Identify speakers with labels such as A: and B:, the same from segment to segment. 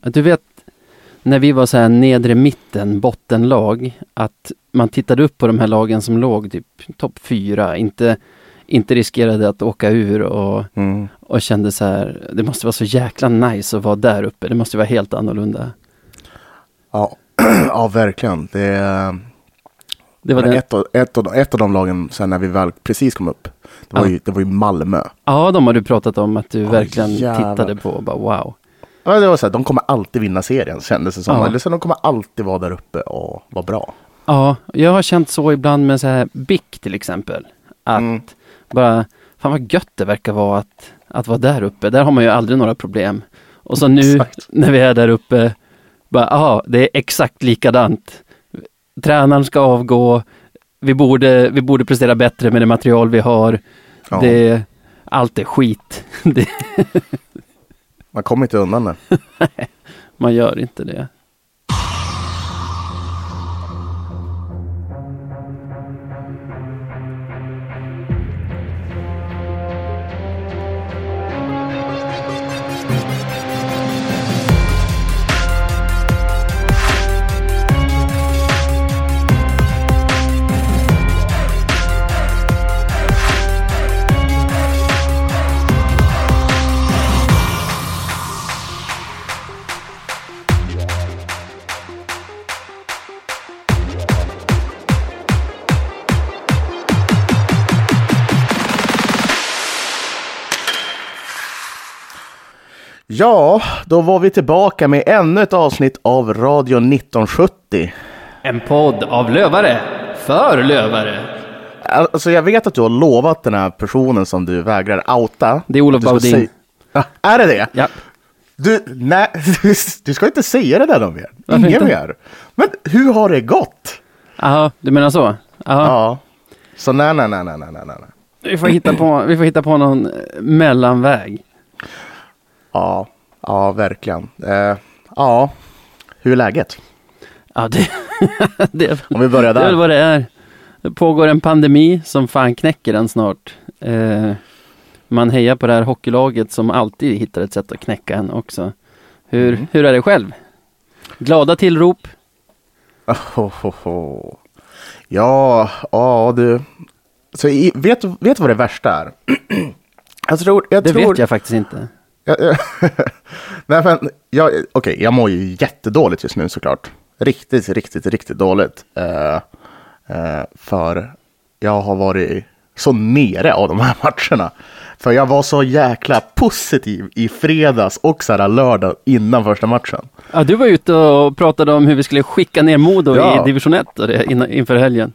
A: Du vet, när vi var så här nedre mitten, bottenlag, att man tittade upp på de här lagen som låg typ topp fyra, inte, inte riskerade att åka ur och,
B: Mm.
A: och kände så här, det måste vara så jäkla nice att vara där uppe, det måste vara helt annorlunda.
B: Ja. ja, verkligen. Det,
A: Det var den,
B: ett, av, ett, av, ett av de lagen sen när vi väl precis kom upp, det var,
A: Ja.
B: ju, det var ju Malmö.
A: ja, de har du pratat om att du
B: Ja,
A: verkligen
B: jävlar.
A: tittade på och bara wow.
B: Ja, det var så här, de kommer alltid vinna serien kändes det som.
A: Ja.
B: Eller så de kommer alltid vara där uppe och vara bra.
A: Ja, jag har känt så ibland med så här BIK till exempel. Att
B: Mm.
A: bara, fan vad gött det verkar vara att, att vara där uppe. Där har man ju aldrig några problem. Och så nu när vi är där uppe, bara, aha, det är exakt likadant. Tränaren ska avgå, vi borde, vi borde prestera bättre med det material vi har.
B: Ja.
A: Det, allt är skit. Det,
B: man kommer inte undan det.
A: man gör inte det.
B: Ja, då var vi tillbaka med ännu ett avsnitt av Radio 1970.
A: En podd av lövare, för lövare.
B: Alltså jag vet att du har lovat den här personen som du vägrar outa.
A: Det är Olof Baudin.
B: säga- Ja, är det det?
A: Ja,
B: Du, nej, du ska inte säga det där någon mer.
A: Varför
B: Ingen
A: inte?
B: mer. Men hur har det gått?
A: Aha, du menar så? Ja.
B: Ja. Så nej, nej, nej, nej, nej, nej.
A: Vi, får hitta på, vi får hitta på någon mellanväg.
B: Ja, ja, verkligen. Eh, ja, hur är läget?
A: Ja, det, det,
B: Om vi börjar
A: det är
B: där.
A: vad det är. Det pågår en pandemi som fan knäcker den snart. Eh, man hejar på det här hockeylaget som alltid hittar ett sätt att knäcka en också. Hur,
B: Mm.
A: hur är det själv? Glada tillrop?
B: Oh, oh, oh. Ja, ja du. Så i, vet, du- vet du vad det värsta är? jag tror... Jag
A: Det
B: tror,
A: vet jag faktiskt inte.
B: Nej, men jag, okej, jag mår ju jättedåligt just nu såklart. Riktigt, riktigt, riktigt dåligt. Eh, eh, för jag har varit så nere av de här matcherna. För jag var så jäkla positiv i fredags och så här lördag innan första matchen.
A: Ja, du var ute och pratade om hur vi skulle skicka ner Modo
B: Ja.
A: i division 1 och det, innan, inför helgen.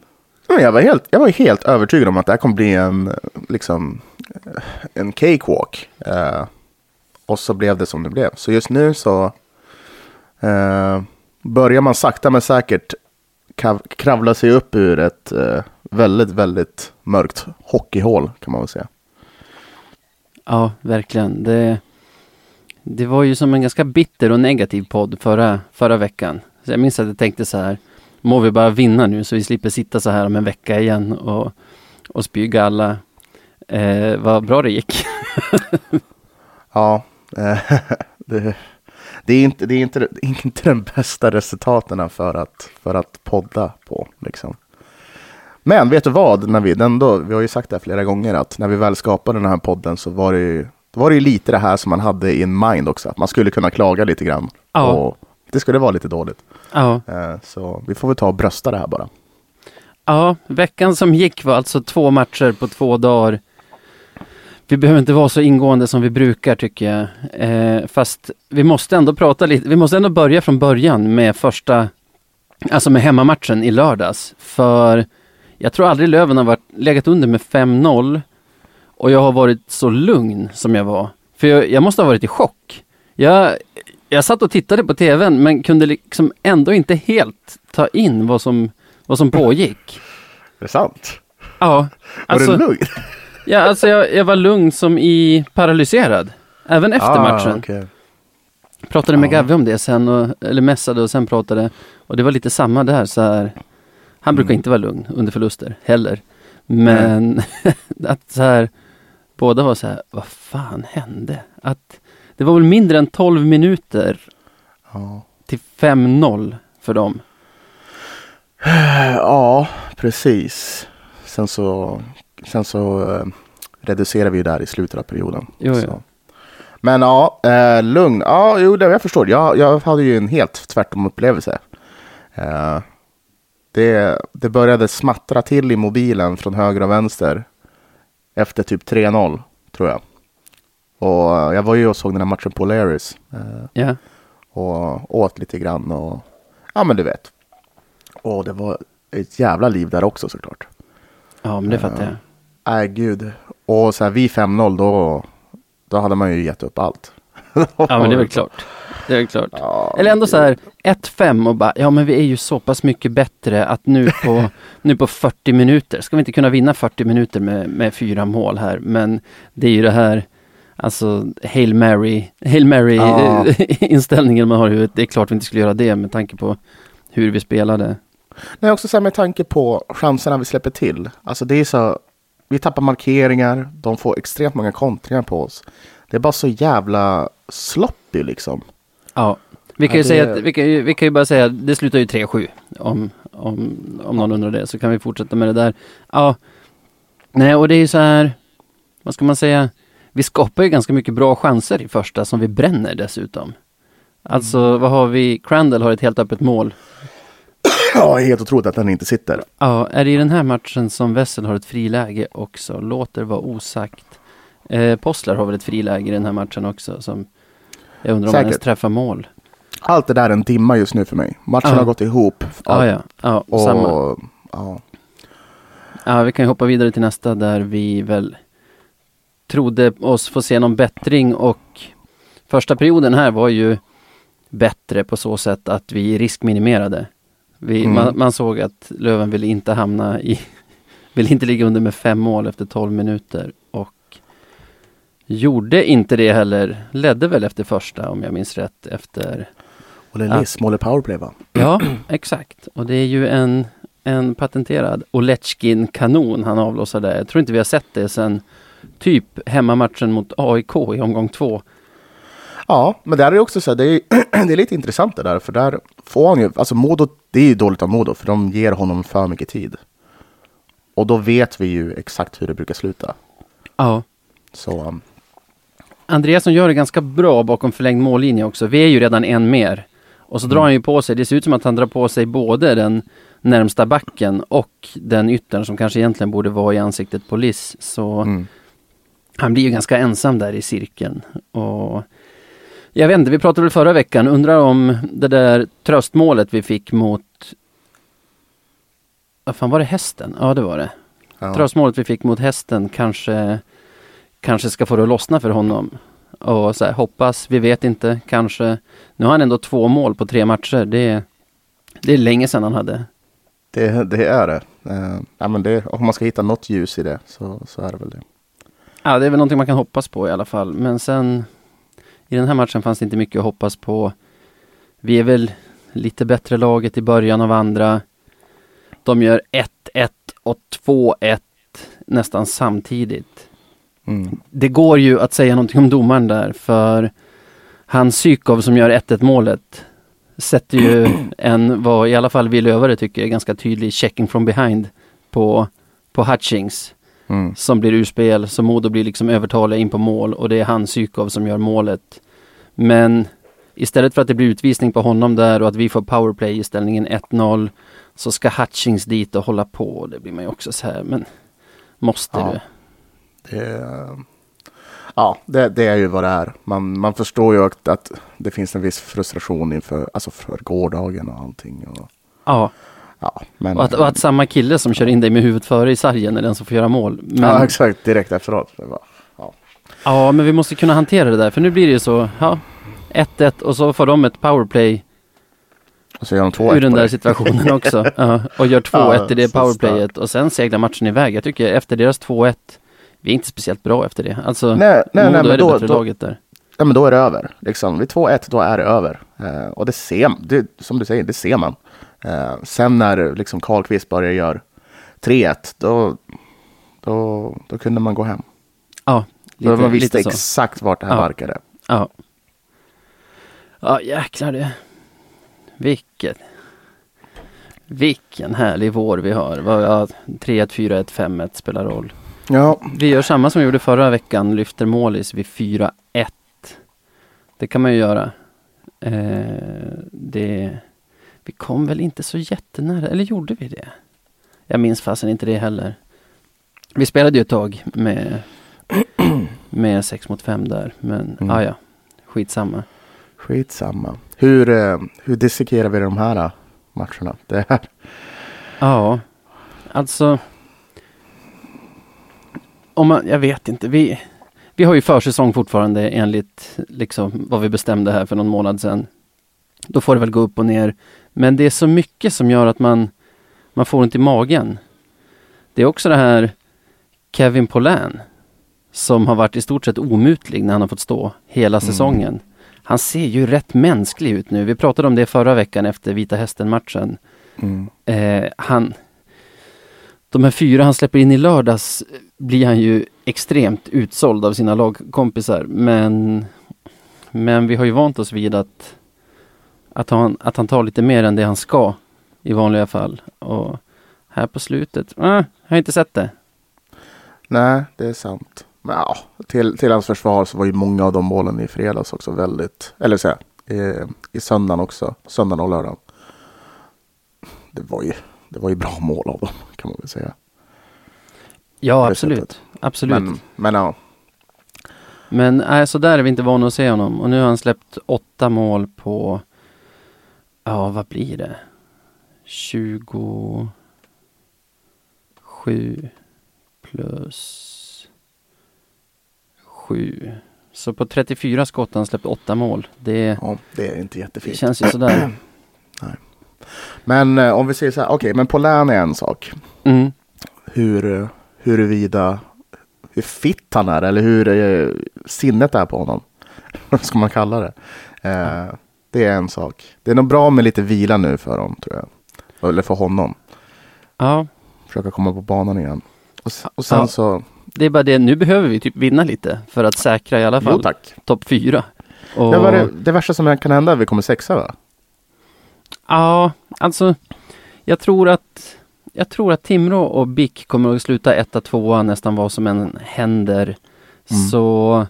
B: Men jag, var helt, jag var helt övertygad om att det här kommer bli en, liksom, en cakewalk. Eh, och så blev det som det blev. Så just nu så eh, börjar man sakta men säkert kravla sig upp ur ett eh, väldigt, väldigt mörkt hockeyhål kan man väl säga.
A: Ja, verkligen. Det, det var ju som en ganska bitter och negativ podd förra, förra veckan. Så jag minns att jag tänkte så här, må vi bara vinna nu så vi slipper sitta så här om en vecka igen och, och spyga alla. Eh, vad bra det gick.
B: Ja, det, det, är inte, det, är inte, det är inte den bästa resultaten för att, för att podda på. Liksom. Men vet du vad? När vi, ändå, vi har ju sagt det här flera gånger att när vi väl skapade den här podden så var det ju, var det ju lite det här som man hade in mind också. Att man skulle kunna klaga lite grann.
A: Ja.
B: Och det skulle vara lite dåligt.
A: Ja,
B: Eh, så vi får väl ta och brösta det här bara.
A: ja, veckan som gick var alltså två matcher på två dagar. Vi behöver inte vara så ingående som vi brukar tycker jag. Eh, fast vi måste ändå prata lite, vi måste ändå börja från början med första, alltså med hemmamatchen i lördags. För jag tror aldrig Löven har varit, legat under med 5-0 och jag har varit så lugn som jag var. För jag, jag måste ha varit i chock. Jag, jag satt och tittade på tvn men kunde liksom ändå inte helt ta in vad som, vad som pågick.
B: Är det sant?
A: Ja,
B: Var du lugn?
A: Ja, alltså jag, jag var lugn som i paralyserad. Även efter matchen.
B: Ah, okej.
A: Pratade med
B: Ja.
A: Gavve om det sen, och, eller messade och sen pratade. Och det var lite samma där så här. Han brukar
B: Mm.
A: inte vara lugn under förluster heller. Men att så här, båda var så här, vad fan hände? Att det var väl mindre än 12 minuter
B: Ja.
A: till 5-0 för dem.
B: Ja, precis. Sen så, sen så eh, reducerar vi ju där i slutet av perioden.
A: Jo, jo.
B: Men ja, eh, lugn. Ja, jo, det, jag förstår. Jag, jag hade ju en helt tvärtom upplevelse. Eh, det, det började smattra till i mobilen från höger och vänster efter typ 3-0, tror jag. Och eh, jag var ju och såg den här matchen på Larrys eh,
A: Ja,
B: och åt lite grann och ja, men du vet. Och det var ett jävla liv där också såklart.
A: ja men det fattar jag.
B: Nej, gud. Och så här, vid 5-0 då, då hade man ju gett upp allt.
A: Ja men det är väl klart. Det är klart.
B: Ja,
A: Eller ändå så här 1-5 och bara, ja men vi är ju så pass mycket bättre att nu på, nu på 40 minuter, ska vi inte kunna vinna 40 minuter med, med fyra mål här, men det är ju det här, alltså Hail Mary, Hail Mary
B: Ja.
A: inställningen man har i huvudet. Det är klart vi inte skulle göra det med tanke på hur vi spelade.
B: Nej, också så här med tanke på chanserna vi släpper till. Alltså det är så, vi tappar markeringar, de får extremt många kontringar på oss. Det är bara så jävla sloppy liksom.
A: Ja, vi kan ju
B: Ja, det-
A: säga att, vi kan ju, vi kan ju bara säga att det slutar ju 3-7 om, om, om någon undrar det, så kan vi fortsätta med det där. Ja, nej och det är ju så här, vad ska man säga, vi skapar ju ganska mycket bra chanser i första som vi bränner dessutom. Alltså vad har vi, Crandall har ett helt öppet mål.
B: Ja, helt otroligt att den inte sitter.
A: Ja, är det i den här matchen som Wessel har ett friläge också? Låter vara osagt. Eh, Postlar har väl ett friläge i den här matchen också som jag undrar om han ens
B: Säkert.
A: träffar mål.
B: Allt det där är en dimma just nu för mig. Matchen
A: Ja.
B: har gått ihop.
A: Ja, ja, ja,
B: Och,
A: samma.
B: ja.
A: Ja, vi kan hoppa vidare till nästa där vi väl trodde oss få se någon bättring och första perioden här var ju bättre på så sätt att vi riskminimerade. Vi,
B: Mm.
A: man, man såg att Löven ville inte hamna i, ville inte ligga under med fem mål efter 12 minuter och gjorde inte det heller. Ledde väl efter första om jag minns rätt efter
B: Liss, målet powerplay va?
A: Ja, exakt. Och det är ju en, en patenterad Oletjkin kanon han avlossar där. Jag tror inte vi har sett det sedan typ hemmamatchen mot AIK i omgång två.
B: Ja, men där är det också så här, det är, det är lite intressant det där, för där får han ju, alltså Modo, det är ju dåligt av Modo, för de ger honom för mycket tid. Och då vet vi ju exakt hur det brukar sluta.
A: Ja.
B: Så, um,
A: Andreasson gör det ganska bra bakom förlängd mållinje också. Vi är ju redan en mer. Och så drar han ju på sig, det ser ut som att han drar på sig både den närmsta backen och den yttern som kanske egentligen borde vara i ansiktet på Liss. Så
B: mm.
A: han blir ju ganska ensam där i cirkeln. Och jag vet inte, vi pratade väl förra veckan, undrar om det där tröstmålet vi fick mot vad fan var det hästen? Ja det var det.
B: ja.
A: Tröstmålet vi fick mot hästen kanske kanske ska få det att lossna för honom. Och så här, hoppas, vi vet inte, kanske. Nu har han ändå två mål på tre matcher. Det är, det är länge sedan han hade.
B: det, det är det. Uh, ja, men det. Om man ska hitta något ljus i det så, så är det väl det.
A: Ja, det är väl någonting man kan hoppas på i alla fall. Men sen i den här matchen fanns det inte mycket att hoppas på. Vi är väl lite bättre laget i början av andra. De gör 1-1 och 2-1 nästan samtidigt.
B: Mm.
A: Det går ju att säga någonting om domaren där för han Sykov som gör 1-1 målet sätter ju en, vad i alla fall vi lövare tycker är ganska tydlig checking from behind på, på Hutchings
B: Mm.
A: som blir ur spel, så Modo blir liksom övertaliga in på mål och det är han Sykov som gör målet. Men istället för att det blir utvisning på honom där och att vi får powerplay i ställningen 1-0 så ska Hutchings dit och hålla på. Det blir man ju också så här, men måste
B: Ja.
A: du?
B: Det, ja, det, det är ju vad det är. Man, man förstår ju att, att det finns en viss frustration inför alltså för gårdagen och allting. Och,
A: Ja,
B: ja, men,
A: och att, och att samma kille som kör in dig med huvudet före i sargen är den som får göra mål. Men,
B: Ja, exakt. Direkt efteråt. Det var, ja.
A: Men vi måste kunna hantera det där, för nu blir det ju så, ja, 1-1 och så får de ett powerplay
B: Och så gör de två
A: ur den där situationen också. Ja, och gör 2-1
B: Ja,
A: i det powerplayet och sen seglar matchen iväg. Jag tycker efter deras 2-1, vi är inte speciellt bra efter det. Alltså,
B: Nej, nej,
A: Modo
B: nej,
A: är det
B: då,
A: bättre
B: då,
A: laget där.
B: ja, men då är det över. Liksom. Vid 2-1, då är det över. Eh, och det ser det, som du säger, det ser man. Eh, sen när liksom Karlqvist börjar göra 3-1, då, då, då kunde man gå hem.
A: Ja, lite,
B: man visste
A: lite så.
B: exakt vart det här
A: Ja.
B: barkade.
A: Ja. Ja, jäklar det. vilket vilken härlig vår vi har. Ja, 3-1, 4-1, 5-1 spelar roll.
B: Ja,
A: Vi gör samma som vi gjorde förra veckan, lyfter målis vid 4-1. Det kan man ju göra. Eh, det, vi kom väl inte så jättenära, eller gjorde vi det? Jag minns fasen inte det heller. Vi spelade ju ett tag med, med 6 mot 5 där, men
B: Mm.
A: ah, ja, skitsamma.
B: skitsamma. Hur, eh, hur dissekerar vi de här eh, matcherna? Det här.
A: Ja, alltså. Om man, jag vet inte, vi, vi har ju försäsong fortfarande enligt liksom vad vi bestämde här för någon månad sedan. Då får det väl gå upp och ner. Men det är så mycket som gör att man, man får ont i magen. Det är också det här Kevin Pollan som har varit i stort sett omutlig när han har fått stå hela
B: Mm.
A: säsongen. Han ser ju rätt mänsklig ut nu. Vi pratade om det förra veckan efter Vita Hästen-matchen.
B: Mm.
A: Eh, han, de här fyra han släpper in i lördags eh, blir han ju extremt utsåld av sina lagkompisar. Men, men vi har ju vant oss vid att, att, han, att han tar lite mer än det han ska i vanliga fall. Och här på slutet, eh, jag har inte sett det.
B: Nej, det är sant. Men ja, till, till hans försvar så var ju många av de målen i fredags också väldigt, eller så i, i söndagen också, söndagen och lördagen. Det var ju, det var ju bra mål av dem kan man väl säga.
A: Ja, absolut.
B: sättet.
A: absolut. Men,
B: Men, men ja,
A: men nej, så där är vi inte vana att se honom. Och nu har han släppt åtta mål på, ja vad blir det? 27 plus 7. Så på 34 skott han släppt åtta mål. Det,
B: ja, det är inte
A: det
B: jättefint.
A: känns ju sådär.
B: Men eh, om vi säger så här, okej, men Polän är en sak.
A: Mm.
B: Hur, huruvida, hur fit han är eller hur eh, sinnet är på honom. Vad ska man kalla det? Eh, det är en sak. Det är nog bra med lite vila nu för honom, tror jag. Eller för honom.
A: Ja,
B: Försöka komma på banan igen. Och, och sen
A: Ja.
B: så,
A: det är bara det. Nu behöver vi typ vinna lite för att säkra i alla fall topp fyra. Och,
B: Det var det, det värsta som kan hända är att vi kommer sexa va?
A: Ja, alltså jag tror att jag tror att Timrå och BIK kommer att sluta etta, tvåa nästan vad som än händer.
B: Mm.
A: Så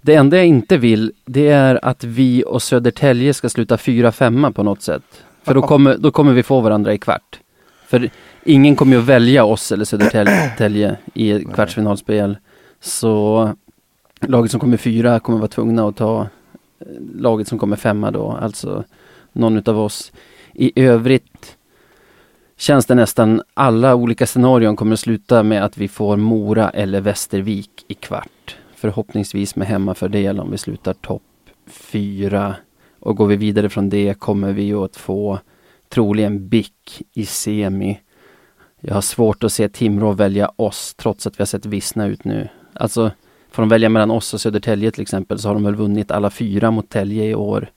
A: det enda jag inte vill, det är att vi och Södertälje ska sluta fyra, femma på något sätt. För då kommer, då kommer vi få varandra i kvart. För ingen kommer ju att välja oss eller Södertälje i ett kvartsfinalspel. Så laget som kommer fyra kommer vara tvungna att ta eh, laget som kommer femma då, alltså någon utav oss. I övrigt känns det nästan alla olika scenarion kommer att sluta med att vi får Mora eller Västervik i kvart. Förhoppningsvis med hemmafördel om vi slutar topp fyra. Och går vi vidare från det kommer vi att få troligen BIK i semi. Jag har svårt att se Timrå välja oss trots att vi har sett vissna ut nu. Alltså, får de välja mellan oss och Södertälje till exempel så har de väl vunnit alla fyra mot Tälje i år.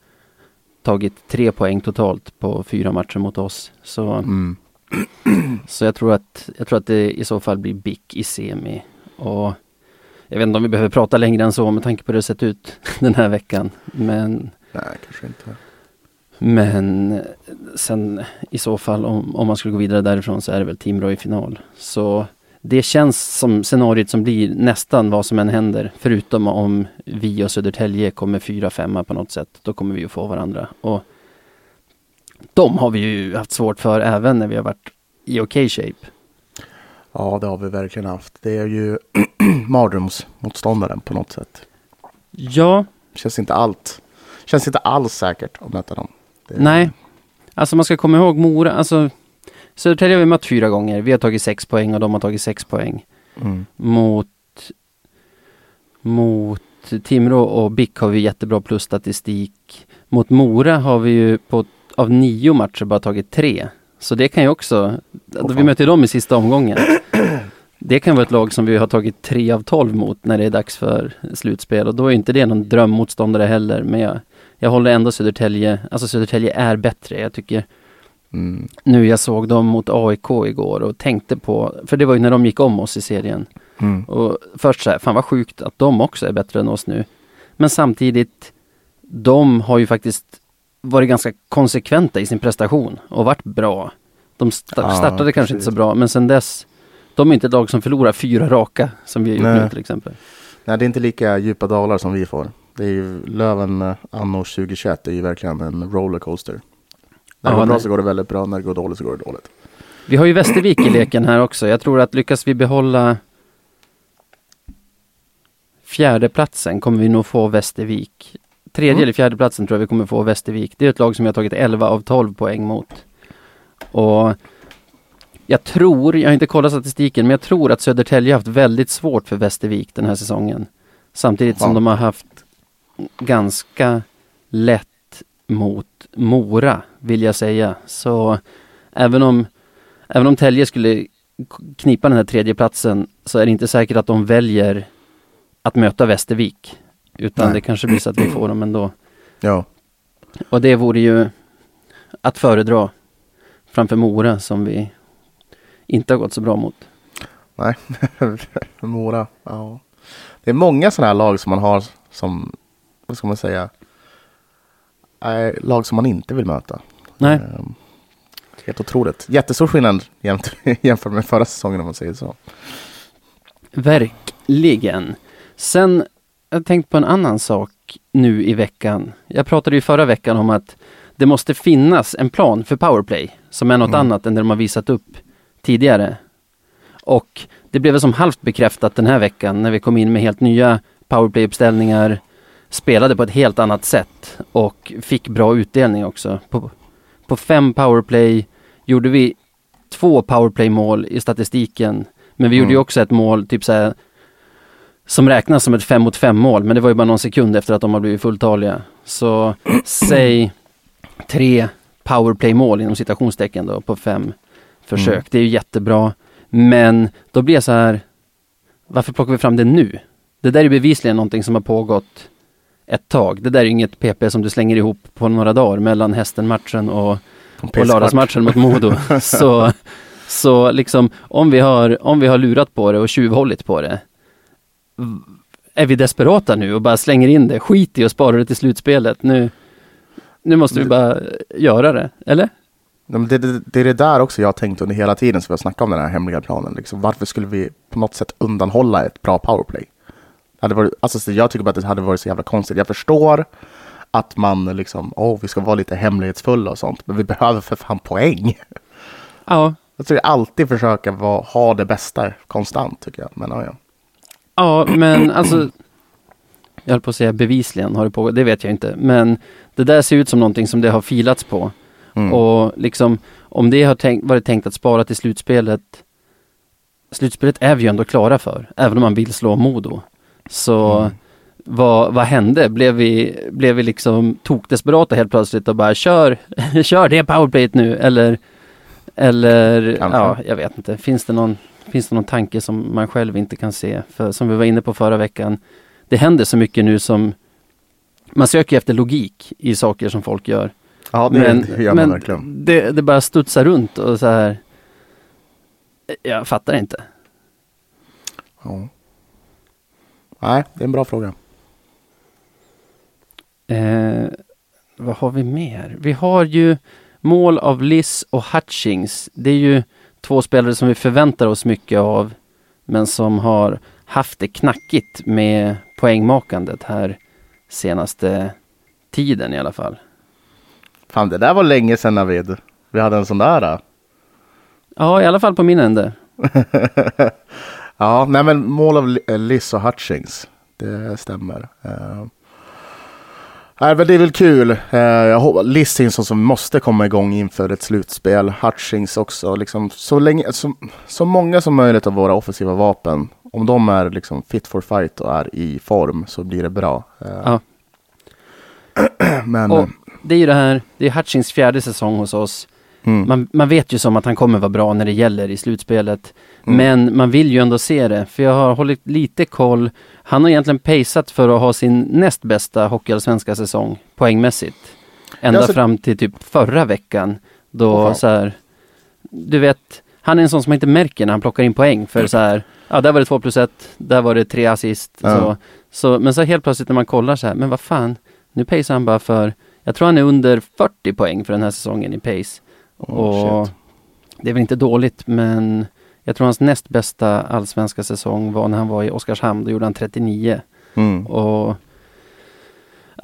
A: Tagit tre poäng totalt på fyra matcher mot oss. Så,
B: Mm.
A: så jag, tror att, jag tror att det i så fall blir BIK i semi. Och jag vet inte om vi behöver prata längre än så med tanke på hur det sett ut den här veckan. Men
B: Nej, kanske inte.
A: Men sen i så fall om, om man skulle gå vidare därifrån så är det väl Timrå i final. Så det känns som scenariot som blir nästan vad som än händer. Förutom om vi och Södertälje kommer fyra, femma på något sätt. Då kommer vi ju få varandra. Och de har vi ju haft svårt för även när vi har varit i okej shape.
B: Ja, det har vi verkligen haft. Det är ju mardrömsmotståndaren på något sätt.
A: Ja,
B: Känns inte allt. Känns inte alls säkert att möta dem. Det-
A: nej. Alltså man ska komma ihåg Mora, alltså Södertälje har vi mött fyra gånger. Vi har tagit sex poäng och de har tagit sex poäng.
B: Mm.
A: Mot, mot Timrå och BIK har vi jättebra plusstatistik. Mot Mora har vi ju på, av nio matcher bara tagit tre. Så det kan ju också,
B: Åh,
A: vi möter dem i sista omgången. Det kan vara ett lag som vi har tagit tre av tolv mot när det är dags för slutspel och då är inte det någon drömmotståndare heller. Men jag, jag håller ändå Södertälje, alltså Södertälje är bättre. Jag tycker
B: Mm.
A: nu jag såg dem mot AIK igår och tänkte på, för det var ju när de gick om oss i serien.
B: Mm.
A: Och först så här, fan vad sjukt att de också är bättre än oss nu. Men samtidigt, de har ju faktiskt varit ganska konsekventa i sin prestation och varit bra. De sta-
B: Ja,
A: startade kanske inte
B: precis.
A: så bra men sen dess de är inte ett lag som förlorar fyra raka som vi har gjort
B: Nej.
A: nu till exempel.
B: Nej, det är inte lika djupa dalar som vi får. Det är ju Löven eh, anno 2021 är ju verkligen en rollercoaster. När det går bra så går det väldigt bra, när det går dåligt så går det dåligt.
A: Vi har ju Västervik i leken här också. Jag tror att lyckas vi behålla fjärdeplatsen kommer vi nog få Västervik. Tredje
B: Mm.
A: eller fjärdeplatsen tror jag vi kommer få Västervik. Det är ett lag som jag har tagit 11 av 12 poäng mot. Och jag tror, jag har inte kollat statistiken, men jag tror att Södertälje har haft väldigt svårt för Västervik den här säsongen. Samtidigt som
B: Ja.
A: de har haft ganska lätt mot Mora, vill jag säga. Så även om, även om Tälje skulle knipa den här tredje platsen så är det inte säkert att de väljer att möta Västervik. Utan
B: Nej.
A: det kanske blir så att vi får dem ändå.
B: Ja,
A: Och det vore ju att föredra framför Mora som vi inte har gått så bra mot.
B: Mora. Ja. Det är många sådana här lag som man har som, vad ska man säga, är lag som man inte vill möta.
A: Nej,
B: Ehm, Helt otroligt. Jättestor skillnad jämt, jämfört med förra säsongen om man säger så.
A: verkligen. Sen jag tänkt på en annan sak nu i veckan. Jag pratade ju förra veckan om att det måste finnas en plan för powerplay som är något
B: Mm.
A: annat än det de har visat upp tidigare. Och det blev som halvt bekräftat den här veckan när vi kom in med helt nya powerplay-uppställningar, spelade på ett helt annat sätt och fick bra utdelning också. På, på fem powerplay gjorde vi två powerplay-mål i statistiken, men vi gjorde ju
B: Mm.
A: också ett mål, typ så här, som räknas som ett fem mot fem mål, men det var ju bara någon sekund efter att de har blivit fulltaliga. Så säg tre powerplay-mål inom citationstecken då på fem försök.
B: Mm.
A: Det är ju jättebra. Men då blir jag så här, varför plockar vi fram det nu? Det där är bevisligen någonting som har pågått ett tag. Det där är ju inget PP som du slänger ihop på några dagar mellan hästen-matchen och, och lördagsmatchen mot Modo. så, så liksom, om vi, har, om vi har lurat på det och tjuvhållit på det, är vi desperata nu och bara slänger in det, skit i och sparar det till slutspelet. Nu, nu måste vi bara göra det, eller?
B: Det, det, det är det där också jag har tänkt under hela tiden som vi har snackat om den här hemliga planen. Liksom. Varför skulle vi på något sätt undanhålla ett bra powerplay? Hade varit, alltså, så jag tycker bara att det hade varit så jävla konstigt. Jag förstår att man liksom, åh, vi ska vara lite hemlighetsfulla och sånt, men vi behöver för fan poäng.
A: Ja,
B: Jag tycker alltid försöka vara, ha det bästa konstant, tycker jag. Men ja, ja.
A: Ja, men alltså Jag höll på att säga bevisligen har det pågått, det vet jag inte. Men det där ser ut som någonting som det har filats på.
B: Mm.
A: Och liksom om det har tänkt, varit tänkt att spara till slutspelet Slutspelet är vi ju ändå klara för, även om man vill slå Modo. Så
B: Mm.
A: vad, vad hände? Blev vi, blev vi liksom tokdesperata helt plötsligt och bara kör, kör det powerplayet nu eller Eller
B: Kanske.
A: ja, jag vet inte. Finns det, någon, finns det någon tanke som man själv inte kan se? För som vi var inne på förra veckan, det händer så mycket nu som man söker efter logik i saker som folk gör.
B: Ja, det,
A: men
B: gör man
A: men
B: verkligen.
A: det, det bara studsar runt och så här. Jag fattar inte.
B: Ja. Nej, det är en bra fråga.
A: Eh, vad har vi mer? Vi har ju mål av Liss och Hutchings. Det är ju två spelare som vi förväntar oss mycket av. Men som har haft det knackigt med poängmakandet här senaste tiden i alla fall.
B: Fan, det där var länge sedan Navid. Vi hade en sån där. Då.
A: Ja, i alla fall på min ände.
B: ja, nej men mål av eh, Liss och Hutchings. Det stämmer. Uh, nej, men det är väl kul. Uh, jag hoppas, Liss är en sån som måste komma igång inför ett slutspel. Hutchings också. Liksom, så, länge, så, så många som möjligt av våra offensiva vapen. Om de är liksom fit for fight och är i form så blir det bra. Eh,
A: Ja.
B: Men,
A: Och det är ju det här, det är Hutchings fjärde säsong hos oss.
B: Mm,
A: Man, man vet ju som att han kommer vara bra när det gäller i slutspelet.
B: Mm.
A: Men man vill ju ändå se det, för jag har hållit lite koll. Han har egentligen paceat för att ha sin näst bästa hockeyallsvenska säsong poängmässigt. Ända
B: Ja, så-
A: fram till typ förra veckan. Då
B: fan.
A: så här, du vet, han är en sån som man inte märker när han plockar in poäng. För så här, ja där var det två plus ett, där var det tre assist.
B: Ja.
A: Så, så, men så helt plötsligt när man kollar så här, men vad fan, nu pacear han bara för jag tror han är under 40 poäng för den här säsongen i pace.
B: Oh,
A: och
B: shit.
A: det är väl inte dåligt men jag tror hans näst bästa allsvenska säsong var när han var i Oskarshamn. Då gjorde han 39.
B: Mm.
A: Och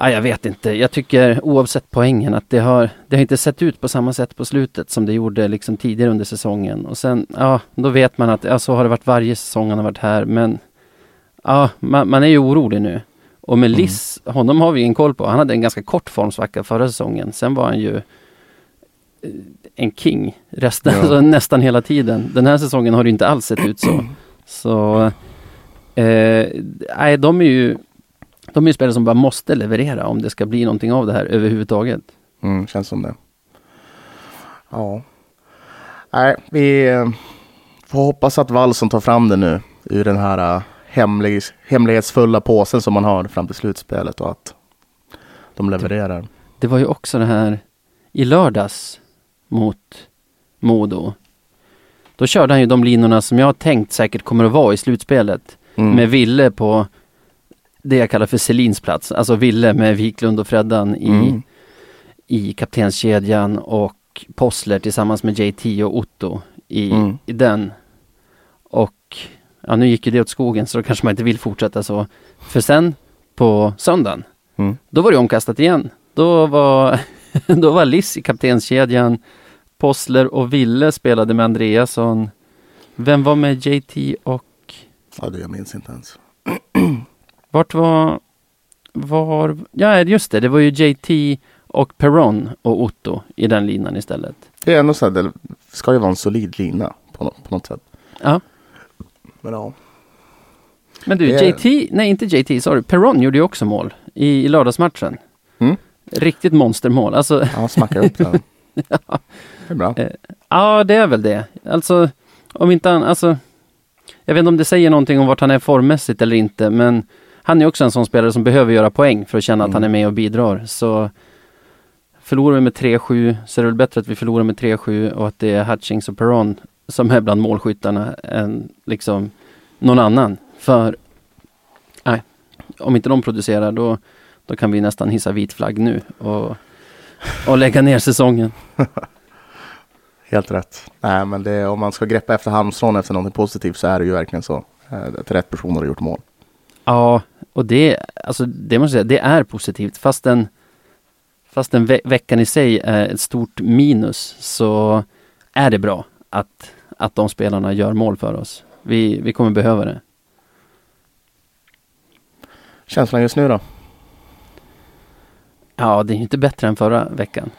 A: ja, jag vet inte. Jag tycker oavsett poängen att det har, det har inte sett ut på samma sätt på slutet som det gjorde liksom tidigare under säsongen. Och sen, ja, då vet man att ja, så har det varit varje säsong han har varit här. Men ja, man, man är ju orolig nu. Och med
B: Mm.
A: Liss, honom har vi ingen koll på. Han hade en ganska kort formsvacka förra säsongen. Sen var han ju en king resten,
B: Ja.
A: alltså nästan hela tiden. Den här säsongen har det inte alls sett ut så. Så eh, nej, de är ju de är ju spelare som bara måste leverera om det ska bli någonting av det här överhuvudtaget.
B: Mm, känns som det. Ja. Nej, vi eh, får hoppas att Wallson tar fram det nu ur den här eh, hemlig, hemlighetsfulla påsen som man har fram till slutspelet och att de levererar.
A: Det var ju också det här i lördags mot Modo. Då körde han ju de linorna som jag har tänkt säkert kommer att vara i slutspelet.
B: Mm.
A: Med Ville på det jag kallar för Selins plats. Alltså Ville med Wiklund och Freddan i,
B: Mm.
A: i kaptenskedjan och Possler tillsammans med JT och Otto i,
B: Mm.
A: i den. Och ja, nu gick ju det åt skogen så då kanske man inte vill fortsätta så. För sen på söndagen,
B: Mm.
A: då var det omkastat igen. Då var, då var Liss i kaptenskedjan. Possler och Ville spelade med Andreasson. Vem var med JT och
B: Ja, det jag minns inte ens.
A: vart var, var, ja just det, det var ju JT och Perron och Otto i den linan istället.
B: Det är ändå så här, det ska ju vara en solid lina på, nå- på något sätt.
A: Ja,
B: Men ja.
A: men du,
B: Det
A: JT, nej inte JT, sorry, Perron gjorde ju också mål i, i lördagsmatchen.
B: Mm.
A: Riktigt monstermål, alltså
B: Ja, smacka upp den. Det är bra.
A: Eh, Ja, det är väl det. Alltså, om inte han, alltså, jag vet inte om det säger någonting om vart han är formmässigt eller inte, men han är också en sån spelare som behöver göra poäng för att känna att
B: Mm.
A: han är med och bidrar. Så förlorar vi med 3-7 så är det väl bättre att vi förlorar med 3-7 och att det är Hutchings och Perron som är bland målskyttarna än liksom någon annan. För nej, om inte de producerar då, då kan vi nästan hissa vit flagg nu och, och lägga ner säsongen.
B: Helt rätt. Nej, men det, om man ska greppa efter halmstrån efter någonting positivt så är det ju verkligen så. Eh, Att rätt personer har gjort mål.
A: Ja, och det, alltså det måste jag säga, det är positivt. Fast den, fast den ve veckan i sig är ett stort minus så är det bra att, att de spelarna gör mål för oss. Vi, vi kommer behöva det.
B: Känslan just nu då?
A: Ja, det är ju inte bättre än förra veckan.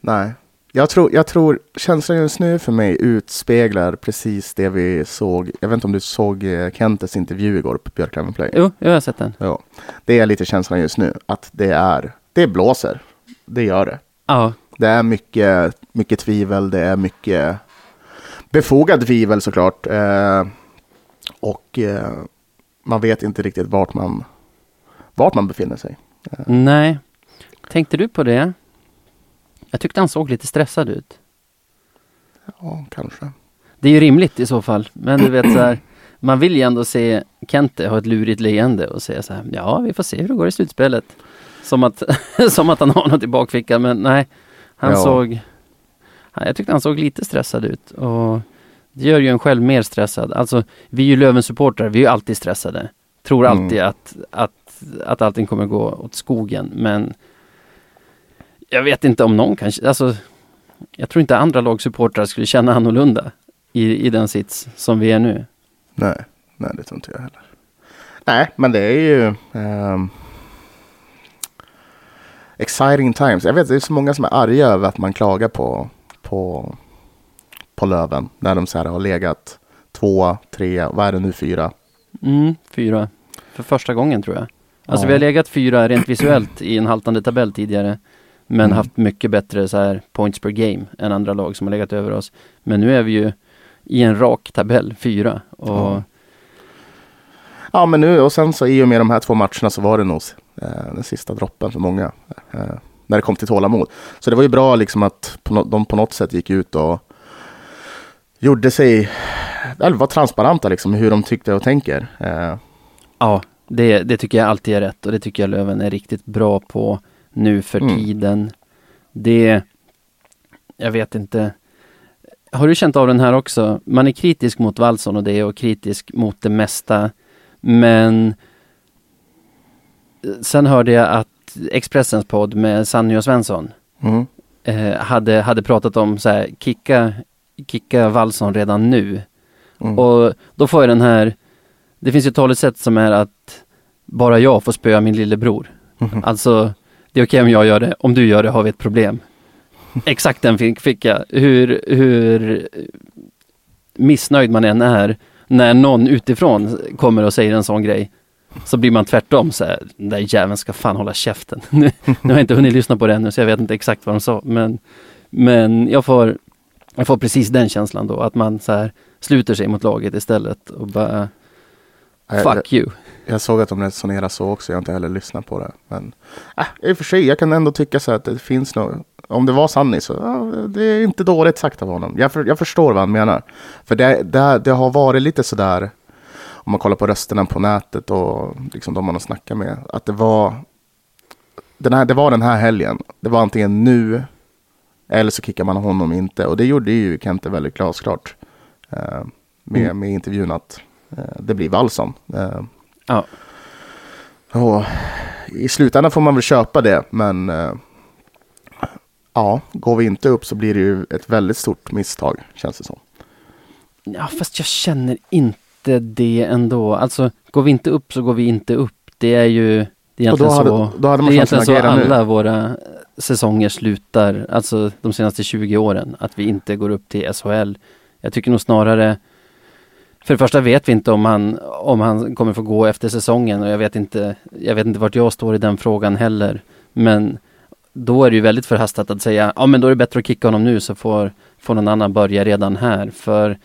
B: Nej. Jag tror, jag tror känslan just nu för mig utspeglar precis det vi såg. Jag vet inte om du såg eh, Kentes intervju igår på Björklöven Play?
A: Jo, jag har sett den.
B: Ja. Det är lite känslan just nu. Att det är, det blåser. Det gör det.
A: Ja,
B: Det är mycket, mycket tvivel. Det är mycket befogad tvivel såklart. Eh, och eh, man vet inte riktigt vart man, vart man befinner sig.
A: Nej. Tänkte du på det? Jag tyckte han såg lite stressad ut.
B: Ja, kanske.
A: Det är ju rimligt i så fall, men du vet så här, man vill ju ändå se Kente ha ett lurigt leende och säga så här, ja vi får se hur det går i slutspelet. Som att, som att han har något i bakfickan, men nej. Han
B: Ja.
A: såg, ja, jag tyckte han såg lite stressad ut och det gör ju en själv mer stressad. Alltså vi är ju Löven-supportrar, vi är ju alltid stressade. Tror
B: Mm.
A: alltid att, att, att allting kommer gå åt skogen, men jag vet inte om någon kanske, alltså jag tror inte andra lagsupportrar skulle känna annorlunda i, i den sits som vi är nu.
B: Nej, nej, det tror inte jag heller. Nej, men det är ju ehm, exciting times. Jag vet, det är så många som är arga över att man klagar på, på, på Löven. När de så här har legat tvåa, trea, vad är det nu, fyra?
A: Mm, fyra. För första gången tror jag. Alltså
B: Ja.
A: vi har legat fyra rent visuellt i en haltande tabell tidigare. Men
B: Mm.
A: haft mycket bättre så här points per game än andra lag som har legat över oss. Men nu är vi ju i en rak tabell, fyra. Och
B: Ja. Ja, men nu och sen så i och med de här två matcherna så var det nog eh, den sista droppen för många. Eh, när det kom till tålamod. Så det var ju bra liksom att på no- de på något sätt gick ut och gjorde sig, eller var transparenta liksom hur de tyckte och tänker. Eh,
A: ja, det, det tycker jag alltid är rätt och det tycker jag Löven är riktigt bra på nu för
B: Mm.
A: tiden. Det, jag vet inte. Har du känt av den här också? Man är kritisk mot Wallson och det och kritisk mot det mesta. Men sen hörde jag att Expressens podd med Sanny och Svensson
B: Mm.
A: eh, hade, hade pratat om så här, kicka, kicka Wallson redan nu.
B: Mm.
A: Och då får jag den här, det finns ju ett talesätt som är att bara jag får spöa min lillebror.
B: Mhm.
A: Alltså, det är okej om jag gör det, om du gör det har vi ett problem. Exakt den fick, fick jag. Hur, hur missnöjd man än är när någon utifrån kommer och säger en sån grej. Så blir man tvärtom så här, den där jäveln ska fan hålla käften. nu, nu har jag inte hunnit lyssna på det ännu så jag vet inte exakt vad de sa. Men, men jag, får, jag får precis den känslan då, att man så här sluter sig mot laget istället och bara fuck you.
B: Jag såg att de resonerar så också, jag har inte heller lyssnat på det. Men äh, i och för sig, jag kan ändå tycka så att det finns nog, om det var Sanni så ja, det är inte dåligt sagt av honom. Jag, för, jag förstår vad han menar. För det, det, det har varit lite sådär, om man kollar på rösterna på nätet och liksom de man har snackat med, att det var den här, det var den här helgen. Det var antingen nu eller så kickar man honom inte. Och det gjorde ju Kente väldigt glasklart med,
A: Mm.
B: med intervjun att eh, det blir Wallson. Eh,
A: Ja.
B: och I slutändan får man väl köpa det, men eh, ja, går vi inte upp så blir det ju ett väldigt stort misstag, känns det som.
A: Ja, fast jag känner inte det ändå. Alltså, går vi inte upp så går vi inte upp. Det är ju det är egentligen
B: hade,
A: så. Det är egentligen så alla
B: nu.
A: våra säsonger slutar, alltså de senaste 20 åren, att vi inte går upp till SHL. Jag tycker nog snarare, för det första vet vi inte om han, om han kommer få gå efter säsongen och jag vet inte, jag vet inte vart jag står i den frågan heller. Men då är det ju väldigt förhastat att säga, ja men då är det bättre att kicka honom nu så får, får någon annan börja redan här. För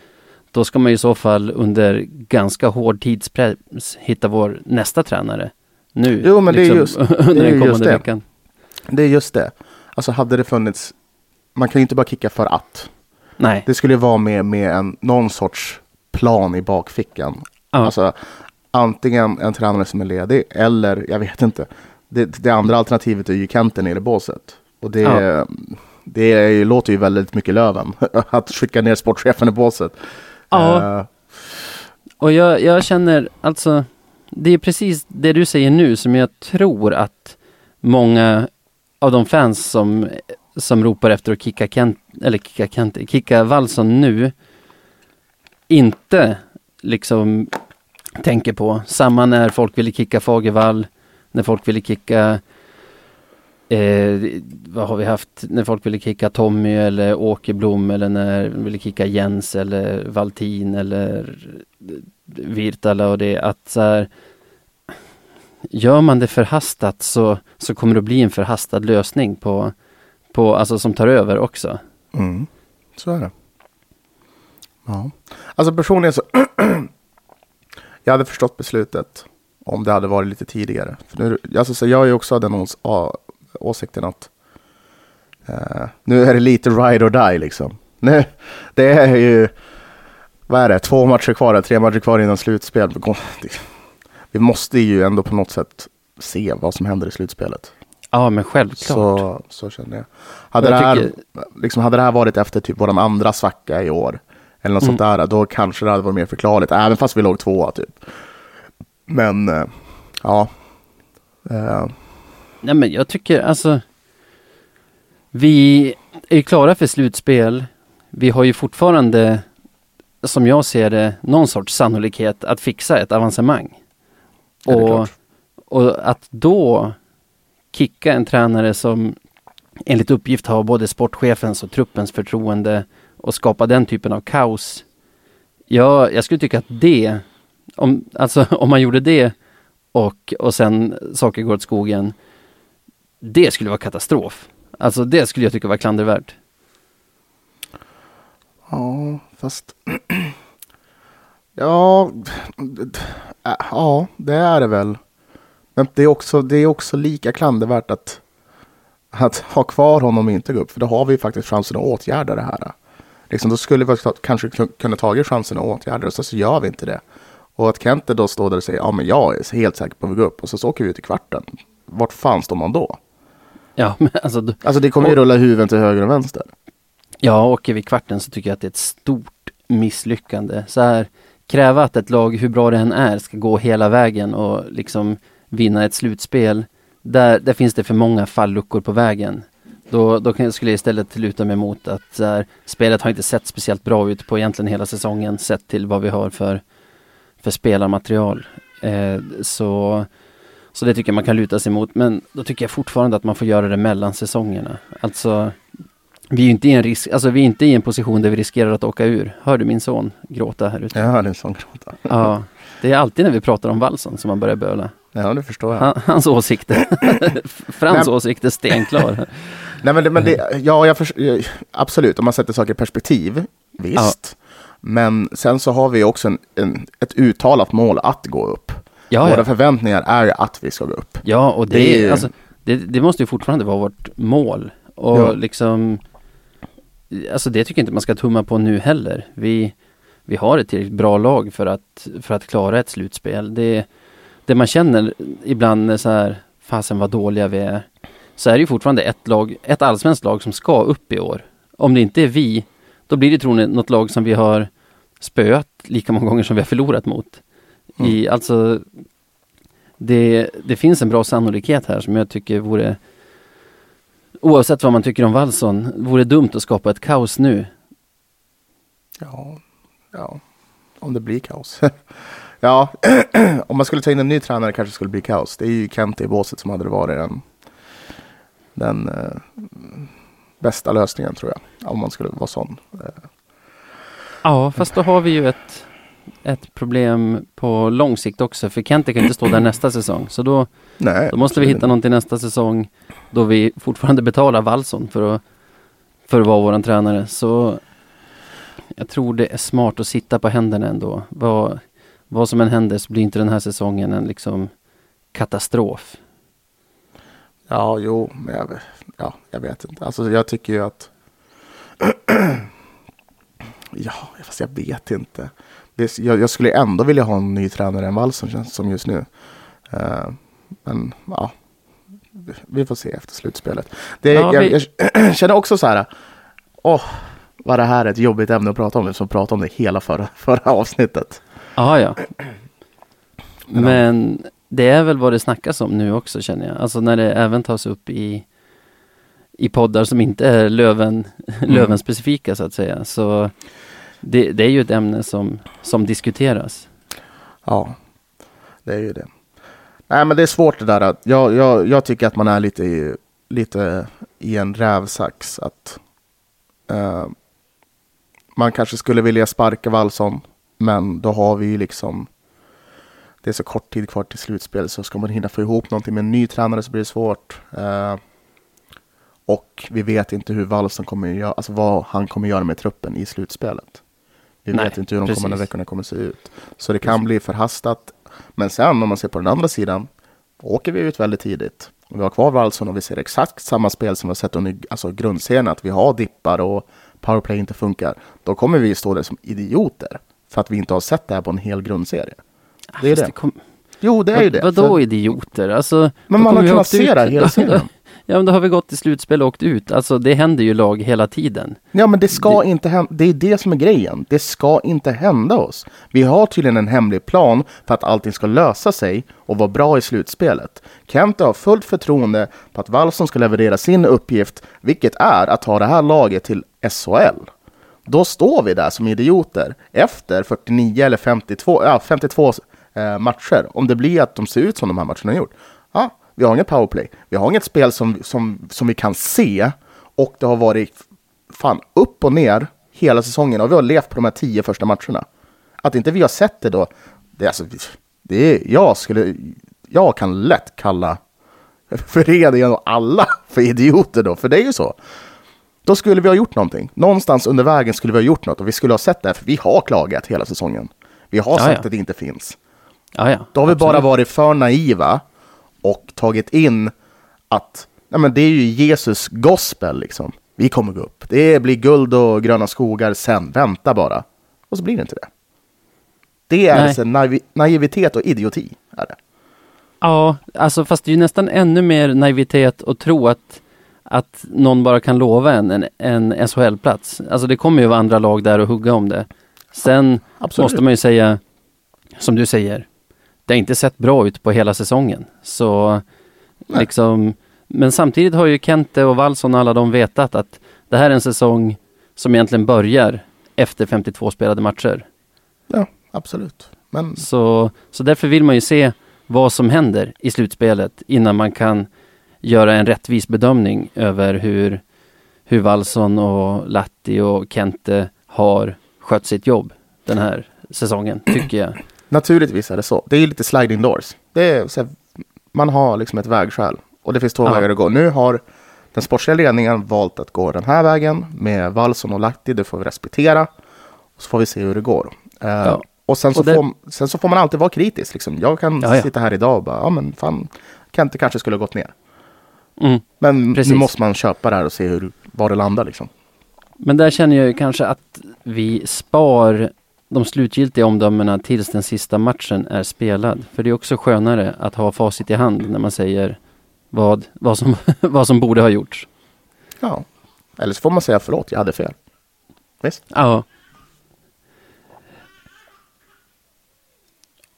A: då ska man ju i så fall under ganska hård tidspress hitta vår nästa tränare. Nu, liksom,
B: Jo, men det är just-
A: under
B: det är
A: den kommande
B: det.
A: veckan.
B: Det är just det. Alltså hade det funnits, man kan ju inte bara kicka för att.
A: Nej.
B: Det skulle vara med, med en, någon sorts plan i bakfickan.
A: Ja.
B: Alltså antingen en tränare som är ledig eller jag vet inte. Det, det andra alternativet är ju Kente nere i båset. Och det,
A: Ja.
B: det är, låter ju väldigt mycket Löven att skicka ner sportchefen i båset.
A: Ja.
B: Eh,
A: Och jag, jag känner alltså, det är precis det du säger nu som jag tror att många av de fans som, som ropar efter att kicka Kent, eller kicka Kent, kicka Wallson nu, inte liksom tänker på. Samma när folk ville kicka Fagervall, när folk ville kicka Eh, vad har vi haft när folk ville kicka Tommy eller Åkerblom eller när de ville kicka Jens eller Valtin eller Virtala och det att så här, Gör man det förhastat så, så kommer det bli en förhastad lösning på, på alltså som tar över också.
B: Mm, så är det. Ja. Alltså personligen så. jag hade förstått beslutet om det hade varit lite tidigare. För nu, alltså, så jag är ju också av den ås- åsikten att eh, nu är det lite ride or die liksom. Nu, det är ju, vad är det, två matcher kvar, tre matcher kvar innan slutspel. Vi måste ju ändå på något sätt se vad som händer i slutspelet.
A: Ja men självklart.
B: Så, så känner jag. Hade,
A: Jag
B: det här,
A: tycker-
B: liksom, hade det här varit efter typ vår andra svacka i år, eller något
A: Mm.
B: sånt där, då kanske det hade varit mer förklarligt, även fast vi låg tvåa typ. Men, eh, ja. Eh,
A: Nej men jag tycker alltså Vi är ju klara för slutspel. Vi har ju fortfarande som jag ser det någon sorts sannolikhet att fixa ett avancemang.
B: Ja,
A: Och, och att då kicka en tränare som enligt uppgift har både sportchefens och truppens förtroende och skapa den typen av kaos. Ja, jag skulle tycka att det, om, alltså om man gjorde det och, och sen saker går åt skogen, det skulle vara katastrof. Alltså det skulle jag tycka var klandervärt.
B: ja, fast... ja, ja, det är det väl. Men det är också, det är också lika klandervärt att, att ha kvar honom och inte gå upp. För då har vi faktiskt chansen att åtgärda det här. Liksom, då skulle vi kanske kun- kunna tagit chansen att åtgärda det, så, så gör vi inte det. Och att Kente då står där och säger ja men jag är helt säker på att vi går upp och så, så åker vi ut i kvarten. Vart fan står man då?
A: Ja, men alltså, d-
B: Alltså det kommer ju rulla huvuden till höger och vänster.
A: ja, åker vi kvarten så tycker jag att det är ett stort misslyckande. Så här, kräva att ett lag, hur bra det än är, ska gå hela vägen och liksom vinna ett slutspel. Där, där finns det för många falluckor på vägen. Då, då skulle jag istället luta mig mot att här, spelet har inte sett speciellt bra ut på egentligen hela säsongen sett till vad vi har för, för spelarmaterial. Eh, så, så det tycker jag man kan luta sig mot. Men då tycker jag fortfarande att man får göra det mellan säsongerna. Alltså vi är inte i en risk, alltså vi är inte i en position där vi riskerar att åka ur. Hör du min son gråta här ute?
B: Jag hörde en sån gråta.
A: Ja, det är alltid när vi pratar om valsen som man börjar böla.
B: Ja, det förstår jag.
A: Han, hans åsikter, Frans
B: Men-
A: åsikt är stenklar.
B: Nej men det, men det ja, jag eh, absolut, om man sätter saker i perspektiv, visst. Men sen så har vi också en, en, ett uttalat mål att gå upp.
A: Ja,
B: Våra
A: ja.
B: förväntningar är att vi ska gå upp.
A: ja och det,
B: Det är-
A: alltså, det, det måste ju fortfarande vara vårt mål. Och
B: Ja.
A: liksom, alltså det tycker jag inte man ska tumma på nu heller. Vi, vi har ett tillräckligt bra lag för att, för att klara ett slutspel. Det, det man känner ibland är så här, fasen vad dåliga vi är. Så är det ju fortfarande ett lag, ett allsvenskt lag som ska upp i år. Om det inte är vi, då blir det troligen något lag som vi har spöat lika många gånger som vi har förlorat mot. I, alltså, det, det finns en bra sannolikhet här som jag tycker vore Oavsett vad man tycker om Wallson, vore dumt att skapa ett kaos nu.
B: Ja, ja. om det blir kaos. ja, om man skulle ta in en ny tränare kanske det skulle bli kaos. Det är ju Kent i båset som hade varit den, den eh, bästa lösningen tror jag. Om man skulle vara sån.
A: Ja, fast då har vi ju ett, ett problem på lång sikt också, för Kente kan inte stå där nästa säsong. Så då,
B: nej,
A: då måste vi hitta någon till nästa säsong då vi fortfarande betalar Wallson för att, för att vara våran tränare. Så jag tror det är smart att sitta på händerna ändå. Vad, vad som än händer så blir inte den här säsongen en liksom katastrof.
B: Ja, jo, men jag, ja, jag vet inte. Alltså jag tycker ju att... ja, fast jag vet inte. Jag, jag skulle ändå vilja ha en ny tränare än Wallson känns som just nu. Eh, men ja, vi får se efter slutspelet. Det,
A: Ja,
B: jag,
A: vi-
B: jag känner också så här, åh, vad det här är ett jobbigt ämne att prata om, som pratade om det hela förra, förra avsnittet.
A: Ja, ja.
B: Men-
A: Men det är väl vad det snackas om nu också känner jag. Alltså när det även tas upp i, i poddar som inte är Löven, Löven specifika så att säga. Så det, det är ju ett ämne som, som diskuteras.
B: Ja, det är ju det. Nej, men det är svårt det där. att- Jag, jag, jag tycker att man är lite i, lite i en rävsax. Att eh, man kanske skulle vilja sparka Wallson, men då har vi ju liksom det är så kort tid kvar till slutspel så ska man hinna få ihop någonting med en ny tränare så blir det svårt. Eh, och vi vet inte hur Wallson kommer göra, alltså vad han kommer göra med truppen i slutspelet. Vi
A: Nej,
B: vet inte hur de
A: precis.
B: kommande veckorna kommer se ut. Så det kan bli förhastat. Men sen om man ser på den andra sidan, åker vi ut väldigt tidigt. Vi har kvar Wallson och vi ser exakt samma spel som vi har sett under alltså grundserien, att vi har dippar och powerplay inte funkar. Då kommer vi stå där som idioter. För att vi inte har sett det här på en hel grundserie. Det är
A: Fast
B: det.
A: kom-
B: Jo, det är ju det.
A: Vadå
B: För-
A: idioter? Alltså,
B: Men man har kunnat se det här hela serien.
A: Ja men då har vi gått till slutspel och åkt ut. Alltså det händer ju lag hela tiden.
B: Ja, men det ska inte hända. Det är det som är grejen. Det ska inte hända oss. Vi har tydligen en hemlig plan för att allting ska lösa sig och vara bra i slutspelet. Kent har fullt förtroende på att Wallson ska leverera sin uppgift, vilket är att ta det här laget till SHL. Då står vi där som idioter efter 49 eller 52, ja, 52 eh, matcher. Om det blir att de ser ut som de här matcherna har gjort. Ja, vi har inget powerplay. Vi har inget spel som, som, som vi kan se. Och det har varit fan upp och ner hela säsongen. Och vi har levt på de här tio första matcherna. Att inte vi har sett det då. Det är alltså, det är, jag skulle, jag kan lätt kalla föreningen och alla för idioter då. För det är ju så. Då skulle vi ha gjort någonting. Någonstans under vägen skulle vi ha gjort något och vi skulle ha sett det. För vi har klagat hela säsongen. Vi har
A: Ja,
B: sagt
A: ja.
B: att det inte finns.
A: Ja, ja.
B: Då har vi bara
A: absolut.
B: varit för naiva och tagit in att nej men det är ju Jesus gospel liksom. Vi kommer gå upp. Det blir guld och gröna skogar sen. Vänta bara. Och så blir det inte det. Det är alltså naiv naivitet och idioti. Är det.
A: Ja, alltså fast det är ju nästan ännu mer naivitet att tro att att någon bara kan lova en en, en SHL-plats. Alltså det kommer ju vara andra lag där och hugga om det. Sen
B: Absolut.
A: måste man ju säga, som du säger, det har inte sett bra ut på hela säsongen. Så
B: Nej.
A: liksom, men samtidigt har ju Kente och Wallson och alla de vetat att det här är en säsong som egentligen börjar efter 52 spelade matcher.
B: Ja, absolut. Men
A: Så, så därför vill man ju se vad som händer i slutspelet innan man kan göra en rättvis bedömning över hur, hur Wallson och Latti och Kente har skött sitt jobb den här säsongen, tycker jag.
B: naturligtvis är det så. Det är lite sliding doors. Det är, här, man har liksom ett vägskäl och det finns två
A: Ja.
B: vägar att gå. Nu har den sportsliga ledningen valt att gå den här vägen med Wallson och Lahti. Det får vi respektera. Och så får vi se hur det går. Eh,
A: Ja.
B: Och sen så,
A: Och det-
B: får, sen så får man alltid vara kritisk. Liksom. Jag kan
A: ja.
B: sitta här idag och bara, ja men fan, Kente kanske skulle ha gått ner.
A: Mm.
B: Men
A: Precis.
B: nu måste man köpa det här och se hur, var det landar liksom.
A: Men där känner jag ju kanske att vi spar de slutgiltiga omdömena tills den sista matchen är spelad. För det är också skönare att ha facit i hand när man säger vad, vad, som, vad som borde ha gjorts.
B: Ja. Eller så får man säga förlåt, jag hade fel. Visst?
A: Ja.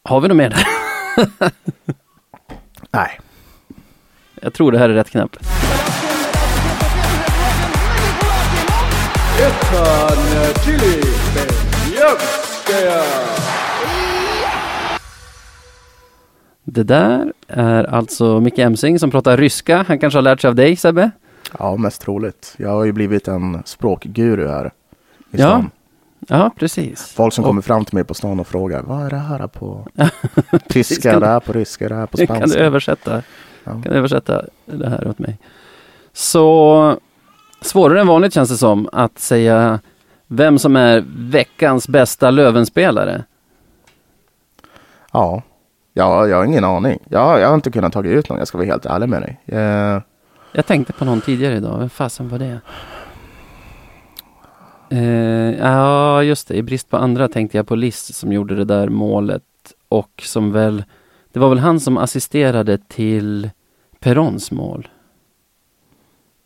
A: Har vi något mer där?
B: Nej.
A: Jag tror det här är rätt knapp. Det där är alltså Micke Emsing som pratar ryska. Han kanske har lärt sig av dig Sebbe?
B: Ja, mest troligt. Jag har ju blivit en språkguru här i
A: Ja,
B: stan.
A: Ja, precis.
B: Folk som
A: Och-
B: kommer fram till mig på stan och frågar vad är det här på tyska, det här på ryska, det här på
A: Kan du
B: spanska.
A: översätta?
B: Ja.
A: Kan du översätta det här åt mig? Så svårare än vanligt känns det som att säga vem som är veckans bästa Lövenspelare.
B: Ja. ja, jag har ingen aning. Jag, jag har inte kunnat ta ut någon, jag ska vara helt ärlig med dig. Eh,
A: Jag tänkte på någon tidigare idag. Vem fasen var det? Eh, ja, just det. I brist på andra tänkte jag på Liss som gjorde det där målet och som väl Det var väl han som assisterade till Perons mål?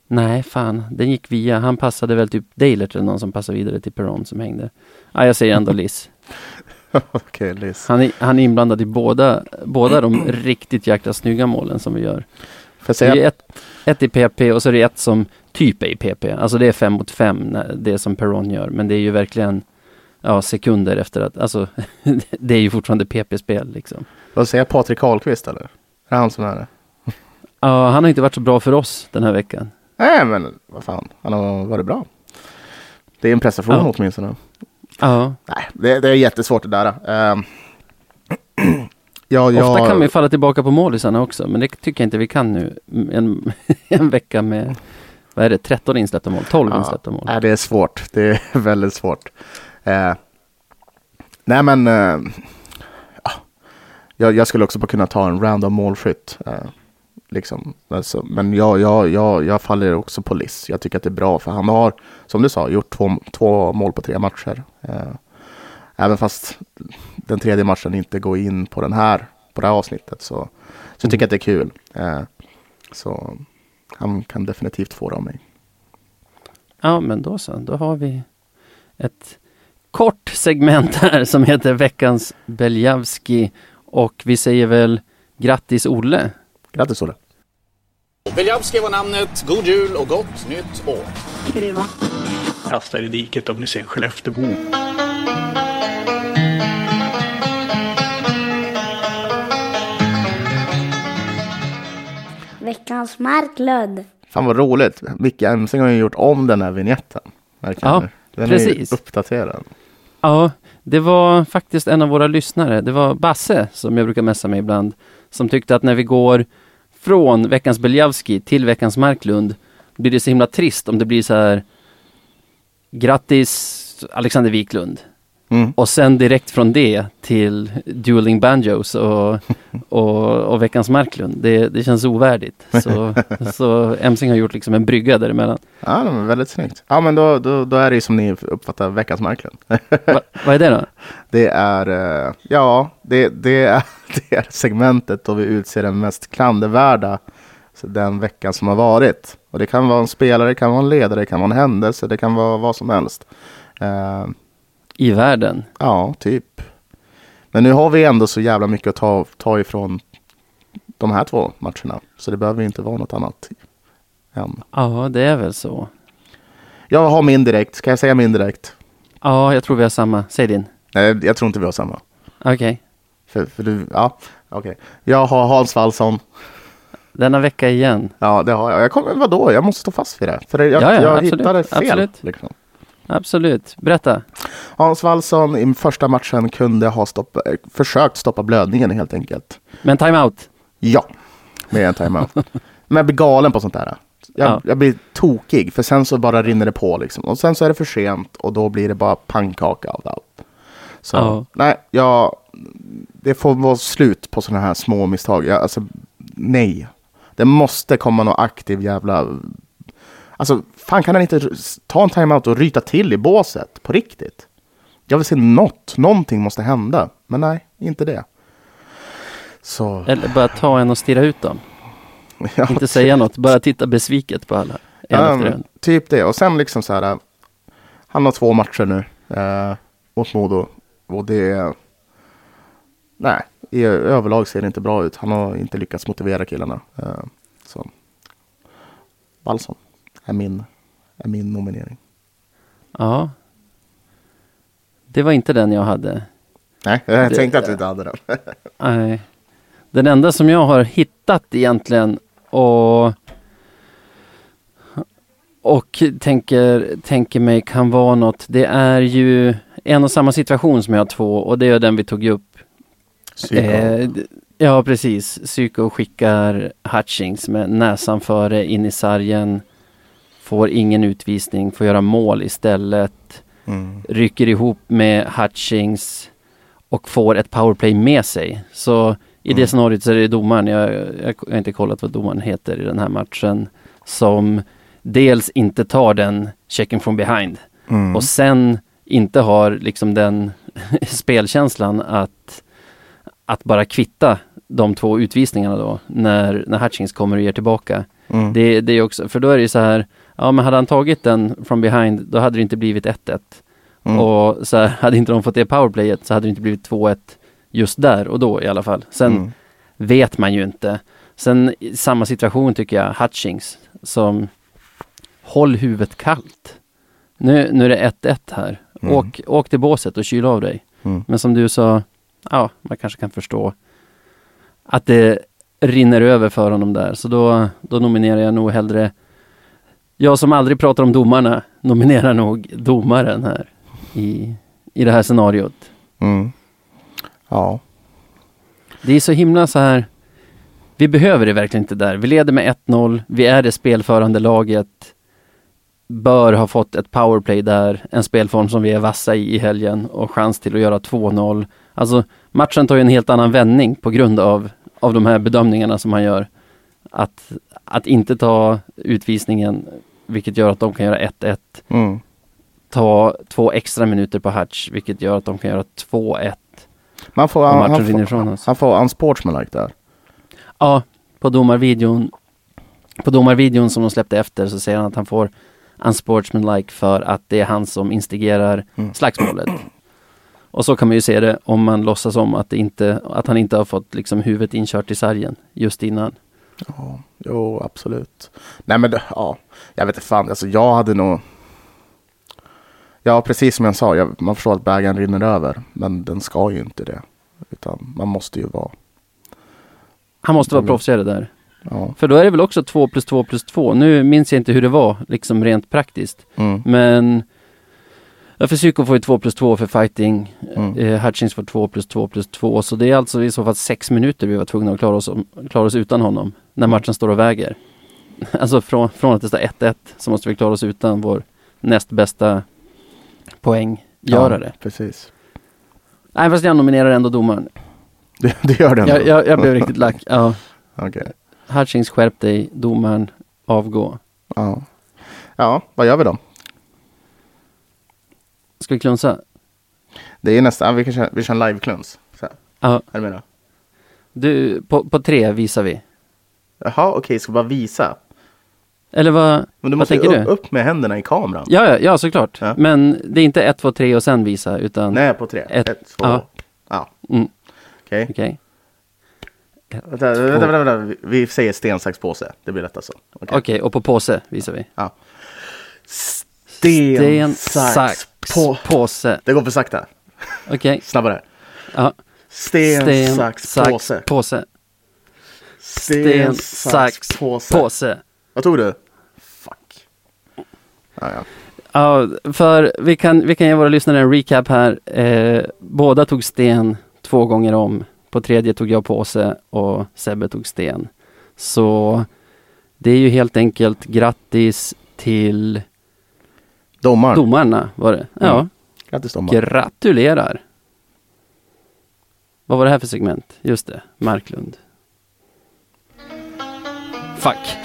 A: Nej, fan. Den gick via. Han passade väl typ Deilert eller någon som passade vidare till Peron som hängde. Ja, jag säger ändå Liss.
B: Okej, Liz.
A: Han är, han är inblandad i båda, båda de riktigt jäkla snygga målen som vi gör.
B: Jag
A: Det är ett, ett i PP och så är det ett som typ är i PP. Alltså det är fem mot fem, det som Perron gör. Men det är ju verkligen ja, sekunder efter att, alltså det är ju fortfarande PP-spel liksom.
B: Vad säger? Patrik Karlqvist eller? Är det han som är det?
A: Ja, han har inte varit så bra för oss den här veckan.
B: Nej, men vad fan. Han har varit bra. Det är en prestation
A: Ja.
B: åtminstone.
A: Ja,
B: Nej, det, det är jättesvårt det där. Um, ja, ja,
A: ofta kan vi falla tillbaka på målisarna också, men det tycker jag inte vi kan nu. En, en vecka med, vad är det, 13 insläppta mål, 12
B: Ja.
A: insläppta mål.
B: Nej, det är svårt. Det är väldigt svårt. Eh, nej, men ja, jag, jag skulle också bara kunna ta en random målskytt. Eh, liksom. alltså, men jag, jag, jag, jag faller också på Liss. Jag tycker att det är bra för han har, som du sa, gjort två, två mål på tre matcher. Eh, även fast den tredje matchen inte går in på, den här, på det här avsnittet så, så tycker jag att det är kul. Eh, så han kan definitivt få det av mig.
A: Ja, men då så. Då har vi ett kort segment här som heter veckans Beljavski. Och vi säger väl grattis Olle.
B: Grattis Olle!
C: Beljavski var namnet. God jul och gott nytt år.
D: Kasta er i diket om ni ser en Skelleftebo.
E: Veckans Marklund.
B: Fan vad roligt. Micke Emsing har ju gjort om den här vignetten.
A: Ja,
B: den är
A: precis.
B: ju uppdaterad.
A: Ja, det var faktiskt en av våra lyssnare. Det var Basse som jag brukar messa med ibland. Som tyckte att när vi går från veckans Beljavski till veckans Marklund blir det så himla trist om det blir så här Grattis Alexander Wiklund.
B: Mm.
A: Och sen direkt från det till Dueling Banjos och, och, och veckans Marklund. Det, det känns ovärdigt. Så, så Emsing har gjort liksom en brygga däremellan.
B: Ja, det var väldigt snyggt. Ja, men då, då, då är det som ni uppfattar veckans Marklund.
A: Va, vad är det då?
B: Det är, eh, ja, det, det, är, det är segmentet då vi utser den mest klandervärda den veckan som har varit. Och det kan vara en spelare, det kan vara en ledare, det kan vara en händelse, det kan vara vad som helst.
A: I världen.
B: ja, typ. Men nu har vi ändå så jävla mycket att ta, ta ifrån de här två matcherna. Så det behöver inte vara något annat än.
A: Ja, det är väl så.
B: Jag har min direkt. Ska jag säga min direkt?
A: Ja, jag tror vi har samma. Säg din.
B: Nej, jag tror inte vi har samma.
A: Okej.
B: För, för du, ja, okej. Jag har Hans Wallson.
A: Denna vecka igen.
B: Ja, det har jag. jag kommer, vadå? Jag måste stå fast vid det. För jag,
A: Ja, ja,
B: jag
A: absolut,
B: hittade fel.
A: absolut.
B: Liksom.
A: Absolut. Berätta.
B: Hans Wallson i första matchen kunde ha stoppa, eh, försökt stoppa blödningen helt enkelt.
A: Men timeout.
B: Ja, med en timeout. Men jag blir galen på sånt där. Jag,
A: Ja.
B: jag blir tokig, för sen så bara rinner det på liksom. Och sen så är det för sent och då blir det bara pannkaka av allt. Så
A: Ja.
B: nej, jag, det får vara slut på sådana här små misstag. Jag, alltså, nej. Det måste komma någon aktiv jävla... Alltså, fan kan han inte ta en timeout och ryta till i båset på riktigt? Jag vill se något. Någonting måste hända. Men nej, inte det. Så...
A: Eller bara ta en och stirra ut dem.
B: ja,
A: Inte säga något, bara titta besviket på alla. En.
B: typ det. Och sen liksom så här. äh, Han har två matcher nu eh, mot Modo. Och det är... Nej, i överlag ser det inte bra ut. Han har inte lyckats motivera killarna. Eh, så. Wallson är min, är min nominering.
A: Ja. Det var inte den jag hade.
B: Nej, jag
A: Det-
B: tänkte att du inte hade den.
A: Nej. Den enda som jag har hittat egentligen och och tänker, tänker mig kan vara något. Det är ju en och samma situation som jag har två och det är den vi tog upp. Eh, ja precis. Psyko skickar Hutchings med näsan före in i sargen. Får ingen utvisning, får göra mål istället.
B: Mm.
A: rycker ihop med Hutchings och får ett powerplay med sig. Så i det
B: Mm.
A: scenariot så är det domaren, jag, jag har inte kollat vad domaren heter i den här matchen, som dels inte tar den checken from behind
B: Mm.
A: och sen inte har liksom den spelkänslan att, att bara kvitta de två utvisningarna då när, när Hutchings kommer och ger tillbaka.
B: Mm.
A: Det, det är också, för då är det ju så här, ja men hade han tagit den from behind då hade det inte blivit 1-1.
B: Mm.
A: Och så här, hade inte de fått det powerplayet så hade det inte blivit 2-1 just där och då i alla fall. Sen
B: Mm.
A: vet man ju inte. Sen samma situation tycker jag, Hutchings som håll huvudet kallt. Nu, nu är det 1-1 här.
B: Mm.
A: Åk, åk till båset och kyl av dig.
B: Mm.
A: Men som du sa, ja, man kanske kan förstå att det rinner över för honom där. Så då, då nominerar jag nog hellre, jag som aldrig pratar om domarna, nominerar nog domaren här i, i det här scenariot.
B: Mm. Ja.
A: Det är så himla så här, vi behöver det verkligen inte där. Vi leder med 1-0, vi är det spelförande laget, bör ha fått ett powerplay där, en spelform som vi är vassa i i helgen och chans till att göra 2-0. Alltså matchen tar ju en helt annan vändning på grund av, av de här bedömningarna som han gör. Att, att inte ta utvisningen, vilket gör att de kan göra 1-1,
B: Mm.
A: ta två extra minuter på Hutch, vilket gör att de kan göra 2-1
B: Man får, han, han, får,
A: oss.
B: han får unsportsmanlike där.
A: Ja, på domarvideon På domarvideon som de släppte efter så säger han att han får unsportsmanlike för att det är han som instigerar
B: Mm.
A: slagsmålet. Och så kan man ju se det om man låtsas om att, inte, att han inte har fått liksom huvudet inkört i sargen just innan.
B: Ja, jo, absolut. Nej, men det, ja, jag vet inte fan. Alltså, jag hade nog... Ja, precis som jag sa. Jag, man förstår att bägaren rinner över. Men den ska ju inte det. Utan man måste ju vara...
A: Han måste vara proffsigare där.
B: Ja.
A: För då är det väl också 2 plus 2 plus 2. Nu minns jag inte hur det var, liksom rent praktiskt.
B: Mm.
A: Men ja, för Psyko får ju 2 plus 2 för fighting.
B: Mm.
A: Eh, Hutchins får 2 plus 2 plus 2. Så det är alltså i så fall sex minuter vi var tvungna att klara oss, klara oss utan honom. När matchen står och väger. Alltså från, från att det står 1-1 så måste vi klara oss utan vår näst bästa poänggörare.
B: Ja, precis.
A: Nej fast jag nominerar ändå domaren.
B: Det, det gör den.
A: Jag, jag, jag blev riktigt lack. Ja.
B: Okej.
A: Hutchins skärp dig, domaren avgå.
B: Ja. ja, vad gör vi då?
A: Ska vi klunsa?
B: Det är nästan... Vi, kan köra, vi kör en live-kluns.
A: Ja.
B: Är du med då?
A: Du, på, på tre visar vi.
B: Jaha, okej, ska bara visa.
A: Eller vad,
B: Men du
A: vad
B: måste
A: tänker
B: upp,
A: du?
B: upp med händerna i kameran.
A: Ja, ja, ja såklart.
B: Ja.
A: Men det är inte ett, två, tre och sen visa utan...
B: Nej, på tre.
A: Ett-
B: Ett, två.
A: ja.
B: Ja,
A: Mm,
B: okej.
A: Okej.
B: Vänta, vänta, vänta, vänta. Vi- säger sten, sax, påse. Det blir lättare så. Okej.
A: Okej, och på påse visar vi.
B: Ja. Sten, sax, på...
A: påse.
B: Det går för sakta.
A: Okej.
B: Snabbare.
A: Ja.
B: Sten,
A: Sten,
B: sax, påse.
A: påse.
B: Sten, sax, påse.
A: påse.
B: Vad tog du? Fuck. Ja, ja.
A: Ja, för vi kan, vi kan ge våra lyssnare en recap här. Eh, båda tog sten två gånger om. På tredje tog jag påse och Sebbe tog sten. Så det är ju helt enkelt grattis till
B: Domaren.
A: domarna var det. Ja,
B: Mm. Grattis domaren.
A: gratulerar. Vad var det här för segment? Just det, Marklund. Fuck.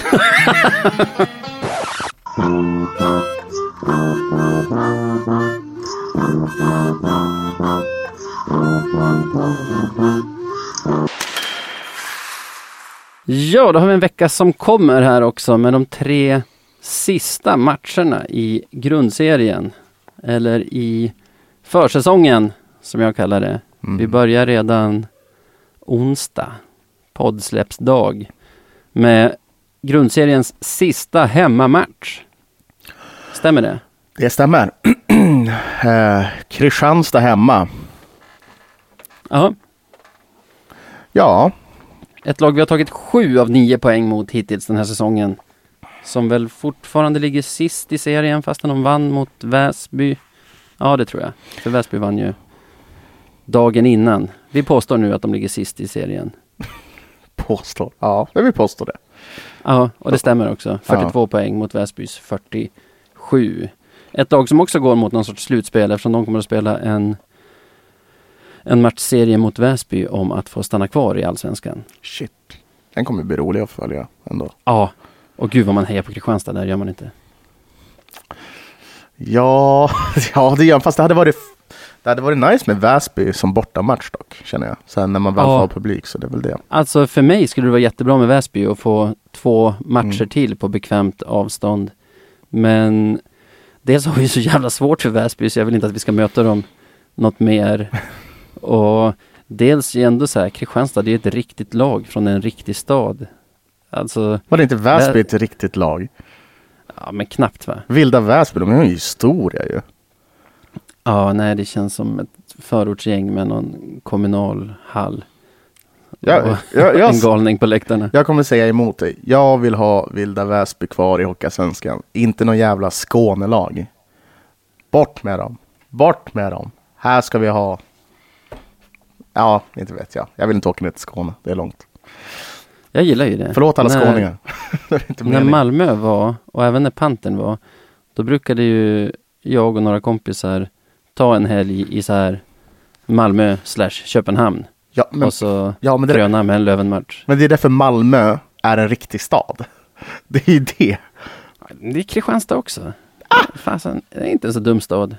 A: Ja, då har vi en vecka som kommer här också med de tre sista matcherna i grundserien. Eller i försäsongen som jag kallar det. Vi börjar redan onsdag, poddsläppsdag, med grundseriens sista hemmamatch. Stämmer det?
B: Det stämmer. eh, Kristianstad hemma.
A: Ja,
B: Ja,
A: ett lag vi har tagit sju av nio poäng mot hittills den här säsongen. Som väl fortfarande ligger sist i serien fastän de vann mot Väsby. Ja, det tror jag. För Väsby vann ju dagen innan. Vi påstår nu att de ligger sist i serien.
B: påstår. Ja, det vill påstå det.
A: Ja, och det stämmer också. 42 poäng mot Väsbys 47. Ett lag som också går mot någon sorts slutspel eftersom de kommer att spela en, en matchserie mot Väsby om att få stanna kvar i Allsvenskan.
B: Shit. Den kommer bli rolig att följa ändå.
A: Ja, och gud vad man hejar på Kristianstad, där gör man inte.
B: Ja, ja det gör Fast det hade varit det hade varit nice med Väsby som bortamatch dock, känner jag. Sen när man väl
A: Ja.
B: får publik så det är väl det.
A: Alltså för mig skulle det vara jättebra med Väsby och få två matcher
B: Mm.
A: till på bekvämt avstånd. Men dels har vi så jävla svårt för Väsby så jag vill inte att vi ska möta dem något mer. Och dels är ändå så här, Kristianstad det är ett riktigt lag från en riktig stad. Alltså,
B: Var det inte Väsby
A: Vä-
B: ett riktigt lag?
A: ja men knappt va?
B: Vilda Väsby, de har ju historia ju.
A: Ja, nej det känns som ett förortsgäng med någon kommunal hall.
B: Ja,
A: Och
B: ja, jag,
A: en galning på läktarna.
B: jag kommer säga emot dig. Jag vill ha Vilda Väsby kvar i Hockeyallsvenskan. Inte någon jävla Skånelag. Bort med dem. Bort med dem. Här ska vi ha... Ja, inte vet jag. Jag vill inte åka ner till Skåne. Det är långt.
A: Jag gillar ju det.
B: Förlåt alla
A: När-
B: skåningar.
A: När. Malmö var, och även när Pantern var, då brukade ju jag och några kompisar ta en helg i så här Malmö slash Köpenhamn.
B: Ja, men,
A: och så
B: ja, men, det,
A: kröna med en Lövenmatch.
B: men det är därför Malmö är en riktig stad. Det är ju det.
A: Det är Kristianstad också. Fasen, det är inte en så dum stad.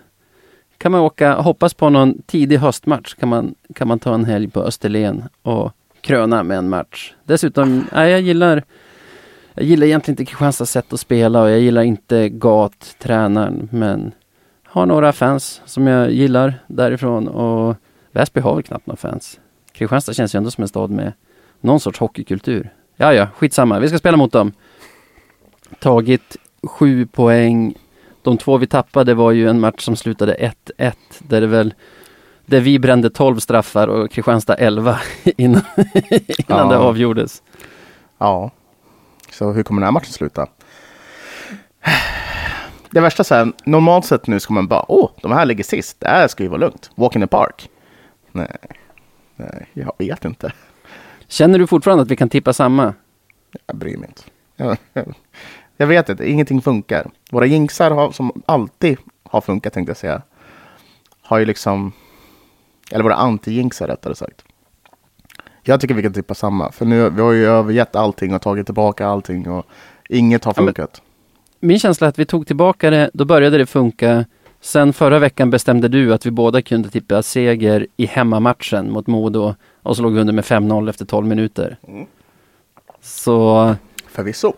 A: Kan man åka, hoppas på någon tidig höstmatch, kan man, kan man ta en helg på Österlen och kröna med en match. Dessutom, nej, jag gillar jag gillar egentligen inte Kristianstads sätt att spela och jag gillar inte Gat, tränaren, men har några fans som jag gillar därifrån och Väsby har väl knappt några fans. Kristianstad känns ju ändå som en stad med någon sorts hockeykultur. Ja, ja, skitsamma. Vi ska spela mot dem. Tagit sju poäng. De två vi tappade var ju en match som slutade 1-1 där det väl där vi brände 12 straffar och Kristianstad 11 innan, innan
B: Ja.
A: det avgjordes.
B: Ja. Så hur kommer den här matchen sluta? Det värsta så här, normalt sett nu ska man bara, åh, de här ligger sist, det här ska ju vara lugnt. Walk in the park. Nej, nej, jag vet inte.
A: Känner du fortfarande att vi kan tippa samma?
B: Jag bryr mig inte. Jag, jag, jag vet inte, ingenting funkar. Våra jinxar har, som alltid har funkat tänkte jag säga, har ju liksom, eller våra anti-jinxar rättare sagt. Jag tycker vi kan tippa samma, för nu vi har ju övergett allting och tagit tillbaka allting och inget har
A: Ja, men-
B: funkat.
A: Min känsla är att vi tog tillbaka det, då började det funka. Sen förra veckan bestämde du att vi båda kunde tippa seger i hemmamatchen mot Modo och så låg vi under med 5-0 efter 12 minuter. Så
B: Förvisso.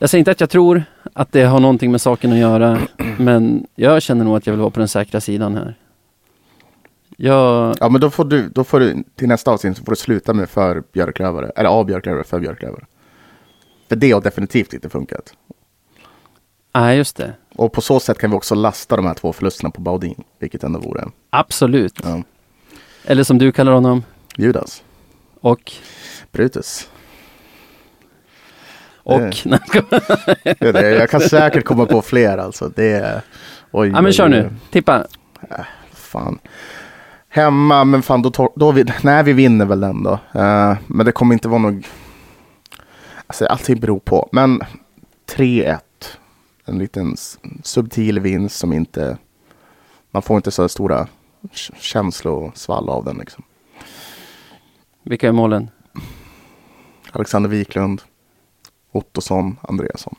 A: jag säger inte att jag tror att det har någonting med saken att göra, men jag känner nog att jag vill vara på den säkra sidan här. Jag,
B: Ja, men då får du, då får du till nästa avsnitt så får du sluta med för björklövare. Eller av björklövare för björklövare. För det har definitivt inte funkat.
A: Nej just det.
B: Och på så sätt kan vi också lasta de här två förlusterna på Baudin. Vilket ändå vore
A: Absolut.
B: ja.
A: Eller som du kallar honom.
B: Judas.
A: Och,
B: Brutus.
A: och.
B: Det det. Jag kan säkert komma på fler alltså. Det är... Oj,
A: ja men kör nu. Tippa.
B: Fan. Hemma, men fan då, tor- då vi, nej vi vinner väl den då. Eh, men det kommer inte vara något. Alltså allting beror på. Men 3-1. En liten subtil vinst som inte. Man får inte så stora känslosvall av den liksom.
A: Vilka är målen?
B: Alexander Wiklund. Ottosson, Andreasson.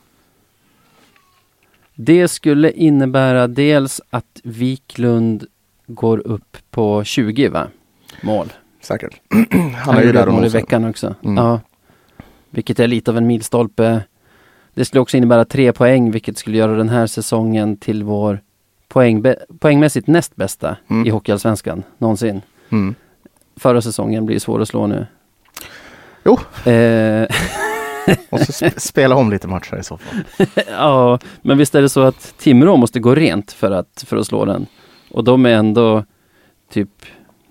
A: Det skulle innebära dels att Wiklund går upp på 20 va? Mål.
B: Säkert.
A: Han,
B: Han är ju där
A: mål i veckan också.
B: Mm.
A: Ja. Vilket är lite av en milstolpe. Det skulle också innebära tre poäng vilket skulle göra den här säsongen till vår poäng, poängmässigt näst bästa
B: Mm.
A: i Hockeyallsvenskan någonsin.
B: Mm.
A: Förra säsongen blir svår att slå nu.
B: Jo.
A: Eh,
B: Och så sp- spela om lite matcher i så fall.
A: ja, men visst är det så att Timrå måste gå rent för att, för att slå den. Och de är ändå typ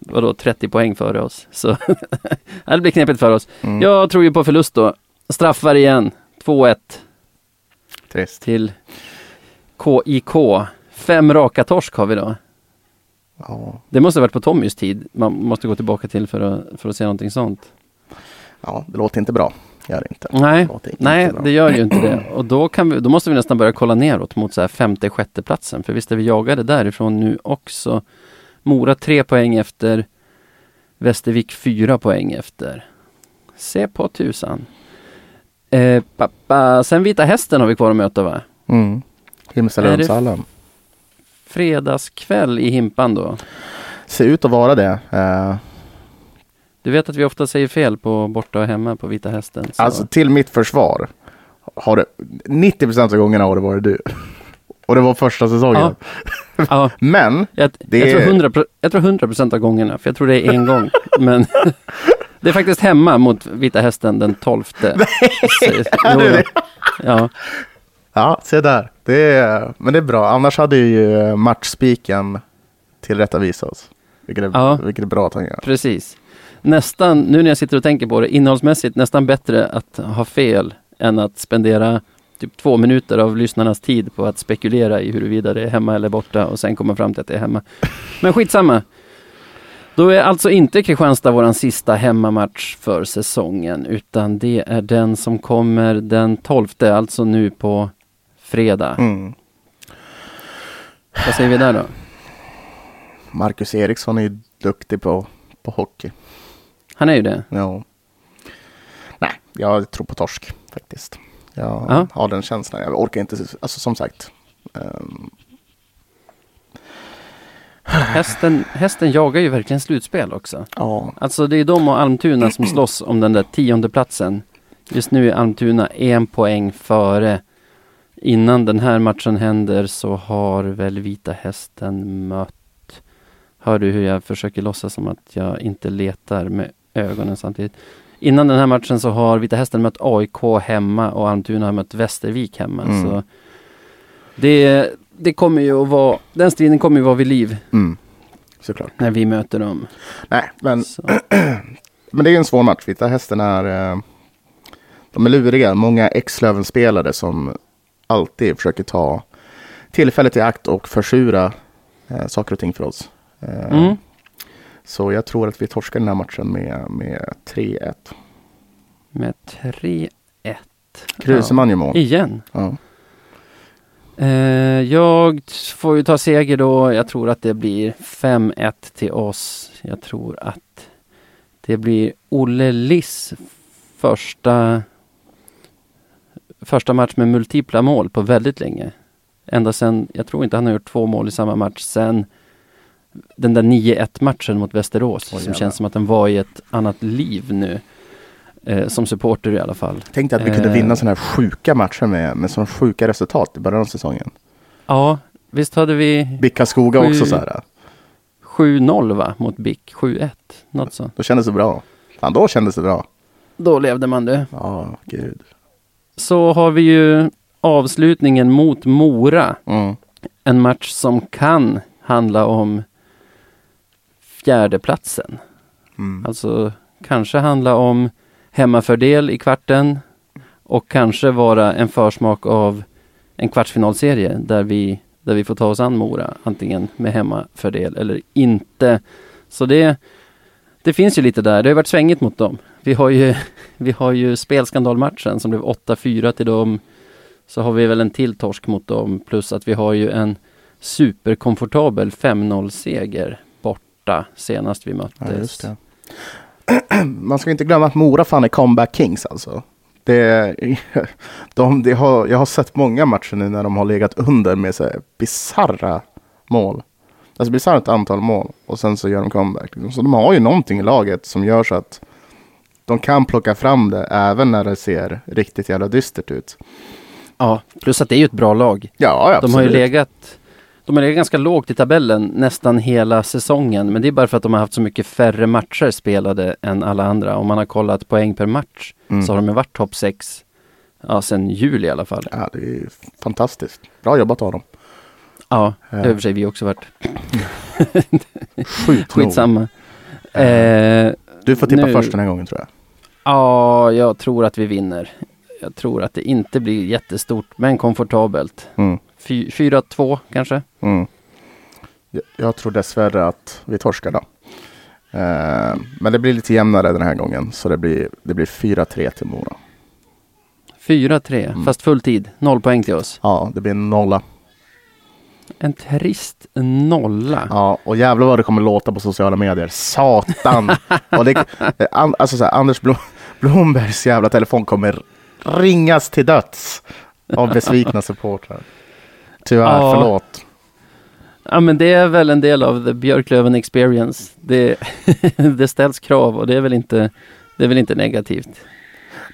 A: vadå, 30 poäng före oss. Så det blir knepigt för oss.
B: Mm.
A: Jag tror ju på förlust då. Straffar igen. 2-1
B: Trist.
A: till KIK. Fem raka torsk har vi då.
B: Ja.
A: Det måste ha varit på Tommys tid. Man måste gå tillbaka till för att, för att se någonting sånt.
B: ja, det låter inte bra. Gör det inte.
A: Nej,
B: Det inte
A: nej
B: bra.
A: det gör ju inte det. Och då, kan vi, då måste vi nästan börja kolla neråt mot så här femte, sjätte platsen. För visst är vi jagade därifrån nu också. Mora tre poäng efter. Västervik fyra poäng efter. Se på tusan. Eh, pappa. Sen Vita Hästen har vi kvar att möta va?
B: Mm. Himmelstalundshallen.
A: Fredagskväll i Himpan då.
B: Ser ut att vara det. Eh,
A: Du vet att vi ofta säger fel på borta och hemma på Vita Hästen. Så.
B: alltså till mitt försvar. Har det, 90% av gångerna har det varit du. Och det var första säsongen.
A: ja,
B: Men
A: jag,
B: Det
A: jag, tror
B: är-
A: 100, pro- jag tror 100 procent av gångerna, för jag tror det är en gång. Men det är faktiskt hemma mot Vita Hästen den 12. Så- jo,
B: det?
A: Ja,
B: ja, se där. Det är, men det är bra. Annars hade ju eh, matchspiken tillrättavisat oss. Vilket är,
A: Ja.
B: vilket är bra han gör.
A: precis. Nästan, nu när jag sitter och tänker på det, innehållsmässigt nästan bättre att ha fel än att spendera typ två minuter av lyssnarnas tid på att spekulera i huruvida det är hemma eller borta och sen komma fram till att det är hemma. Men skitsamma. Då är alltså inte Kristianstad våran sista hemmamatch för säsongen utan det är den som kommer den 12, alltså nu på fredag.
B: Mm.
A: Vad säger vi där då?
B: Marcus Eriksson är ju duktig på, på hockey.
A: Han är ju det.
B: Ja. Nej, jag tror på torsk faktiskt. Jag
A: Ja.
B: har den känslan. Jag orkar inte, alltså som sagt. ehm,
A: Hästen, hästen jagar ju verkligen slutspel också.
B: ja,
A: Alltså det är de och Almtuna som slåss om den där tionde platsen. Just nu är Almtuna en poäng före. Innan den här matchen händer så har väl Vita Hästen mött Hör du hur jag försöker låtsas som att jag inte letar med ögonen samtidigt? Innan den här matchen så har Vita Hästen mött AIK hemma och Almtuna har mött Västervik hemma.
B: Mm.
A: Så det, det kommer ju att vara, den striden kommer ju vara vid liv
B: mm, såklart.
A: när vi möter dem.
B: Nej, men, men det är en svår match. Vita Hästen är, eh, de är luriga. Många ex-Löven-spelare som alltid försöker ta tillfället i akt och försura eh, saker och ting för oss. Eh,
A: Mm.
B: Så jag tror att vi torskar den här matchen med, med 3-1.
A: Med 3-1.
B: Kruseman gör mål.
A: Igen.
B: Ja.
A: Eh, jag får ju ta seger då. Jag tror att det blir 5-1 till oss. Jag tror att det blir Olle Liss första första match med multipla mål på väldigt länge. Ända sen, jag tror inte han har gjort två mål i samma match sen den där 9-1 matchen mot Västerås
B: Oj,
A: som känns som att den var i ett annat liv nu. Eh, som supporter i alla fall.
B: Tänkte att vi kunde
A: Eh.
B: vinna sådana här sjuka matcher med, med sådana sjuka resultat i början av säsongen.
A: Ja, visst hade vi
B: Bicka Skoga
A: Sju-
B: också så här.
A: 7-0 va? Mot BIK, 7-1. Något sånt.
B: Då kändes det bra. Fan, då kändes det bra.
A: Då levde man det.
B: Ja, gud.
A: Så har vi ju avslutningen mot Mora.
B: Mm.
A: En match som kan handla om fjärdeplatsen.
B: Mm.
A: Alltså kanske handla om hemmafördel i kvarten och kanske vara en försmak av en kvartsfinalserie där vi, där vi får ta oss an Mora, antingen med hemmafördel eller inte. Så det, det finns ju lite där, det har varit svängigt mot dem. Vi har ju, vi har ju spelskandalmatchen som blev 8-4 till dem. Så har vi väl en till torsk mot dem, plus att vi har ju en superkomfortabel 5-0 seger borta senast vi möttes.
B: Ja. Man ska inte glömma att Mora fan är comeback kings alltså. Det, de, de har, jag har sett många matcher nu när de har legat under med så här bisarra mål. Alltså bisarrt antal mål och sen så gör de comeback. Så de har ju någonting i laget som gör så att de kan plocka fram det även när det ser riktigt jävla dystert ut.
A: Ja, plus att det är ju ett bra lag.
B: Ja,
A: De har ju
B: absolut.
A: legat de har legat ganska lågt i tabellen nästan hela säsongen. Men det är bara för att de har haft så mycket färre matcher spelade än alla andra. Om man har kollat poäng per match
B: Mm.
A: så har de varit topp 6 ja, sen juli i alla fall.
B: Ja, det är fantastiskt. Bra jobbat av dem.
A: Ja, det
B: Ja.
A: har i och för sig vi också varit.
B: Sjukt.
A: Skitsamma. Eh,
B: Du får tippa
A: Nu-
B: först den här gången tror jag.
A: ja, jag tror att vi vinner. Jag tror att det inte blir jättestort, men komfortabelt.
B: Mm.
A: Fy- 4-2 kanske?
B: Mm. Jag, tror dessvärre att vi torskar då. Eh, men det blir lite jämnare den här gången. Så det blir, det blir 4-3 till Mora.
A: 4-3,
B: Mm.
A: fast full tid. Noll poäng till oss.
B: Ja, det blir en nolla.
A: En trist nolla.
B: Ja, och jävlar vad det kommer låta på sociala medier. Satan! och det, eh, alltså så här, Anders Blom, Blombergs jävla telefon kommer ringas till döds av besvikna supportrar. Tyvärr,
A: Ja.
B: förlåt.
A: Ja men det är väl en del av the Björklöven experience. Det, det ställs krav och det är väl inte, det är väl inte negativt.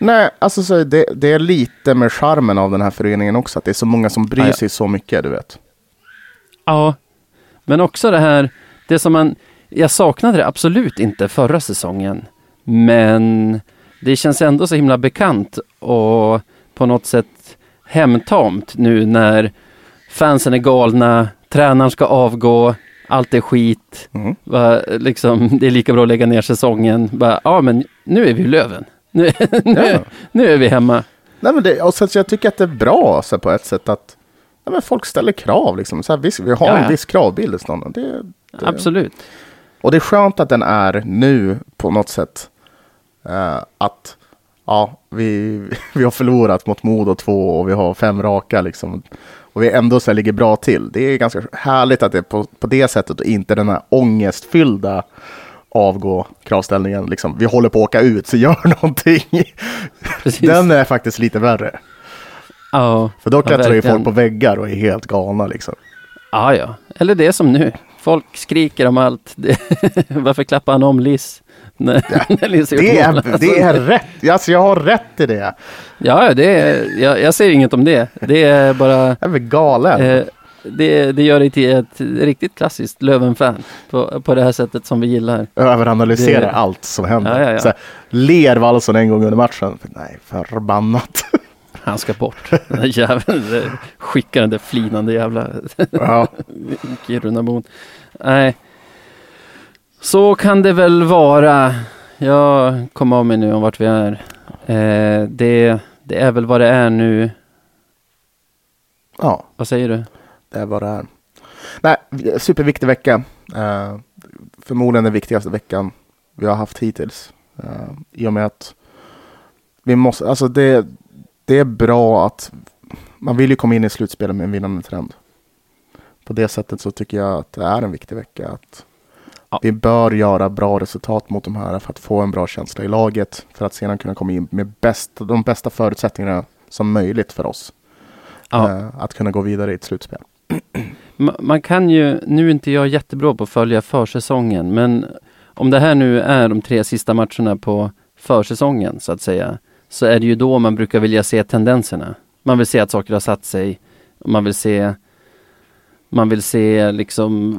B: Nej, alltså så det, det är lite med charmen av den här föreningen också. Att det är så många som bryr
A: Ja,
B: sig så mycket, du vet.
A: Ja, men också det här, det som man, jag saknade det absolut inte förra säsongen. Men det känns ändå så himla bekant och på något sätt hemtamt nu när fansen är galna, tränaren ska avgå, allt är skit.
B: Mm.
A: Va, liksom, det är lika bra att lägga ner säsongen. Va, ja, men nu är vi i Löven. Nu, nu,
B: Ja.
A: nu är vi hemma.
B: Nej, men det, och sen, jag tycker att det är bra så på ett sätt att nej, men folk ställer krav. Liksom. Så här, viss, vi har
A: Ja,
B: en viss kravbild. Snarare. Det, det,
A: Absolut.
B: Och det är skönt att den är nu på något sätt. eh, att ja, vi, vi har förlorat mot Modo 2 och vi har fem raka. Liksom. Och vi ändå så ligger bra till. Det är ganska härligt att det är på, på det sättet och inte den här ångestfyllda avgå kravställningen. Liksom, vi håller på att åka ut, så gör någonting.
A: Precis.
B: Den är faktiskt lite värre.
A: ja,
B: För då
A: ja,
B: klättrar ju folk på väggar och är helt galna liksom.
A: Ja, ja. Eller det är som nu. Folk skriker om allt. Varför klappar han om Liz? När, när gjort
B: Det
A: mål?
B: är, det är rätt. Alltså, jag har rätt i det.
A: Ja, det är, jag, jag säger inget om det. Det är bara...
B: Jag är väl galen.
A: Eh, det, det gör dig till ett riktigt klassiskt Löven-fan. På, på det här sättet som vi gillar.
B: Överanalyserar
A: det-
B: allt som händer.
A: Ja, ja, ja.
B: Så här, ler Wallson en gång under matchen. Nej, förbannat.
A: Han ska bort. Den där jäveln. Skickar den där flinande jävla
B: ja.
A: Kirunabon. Nej. Så kan det väl vara. Jag kom av mig nu om vart vi är. Eh, det, det är väl vad det är nu.
B: ja,
A: Vad säger du?
B: det är vad det är. Nej, superviktig vecka. Eh, förmodligen den viktigaste veckan vi har haft hittills. Eh, I och med att vi måste, alltså det, det är bra att man vill ju komma in i slutspelet med en vinnande trend. På det sättet så tycker jag att det är en viktig vecka. Att
A: Ja.
B: Vi bör göra bra resultat mot de här för att få en bra känsla i laget. För att sedan kunna komma in med bäst, de bästa förutsättningarna som möjligt för oss.
A: Ja.
B: Eh, att kunna gå vidare i ett slutspel.
A: Ma- Man kan ju, nu är inte jag jättebra på att följa försäsongen, men om det här nu är de tre sista matcherna på försäsongen så att säga, så är det ju då man brukar vilja se tendenserna. Man vill se att saker har satt sig. Man vill se man vill se liksom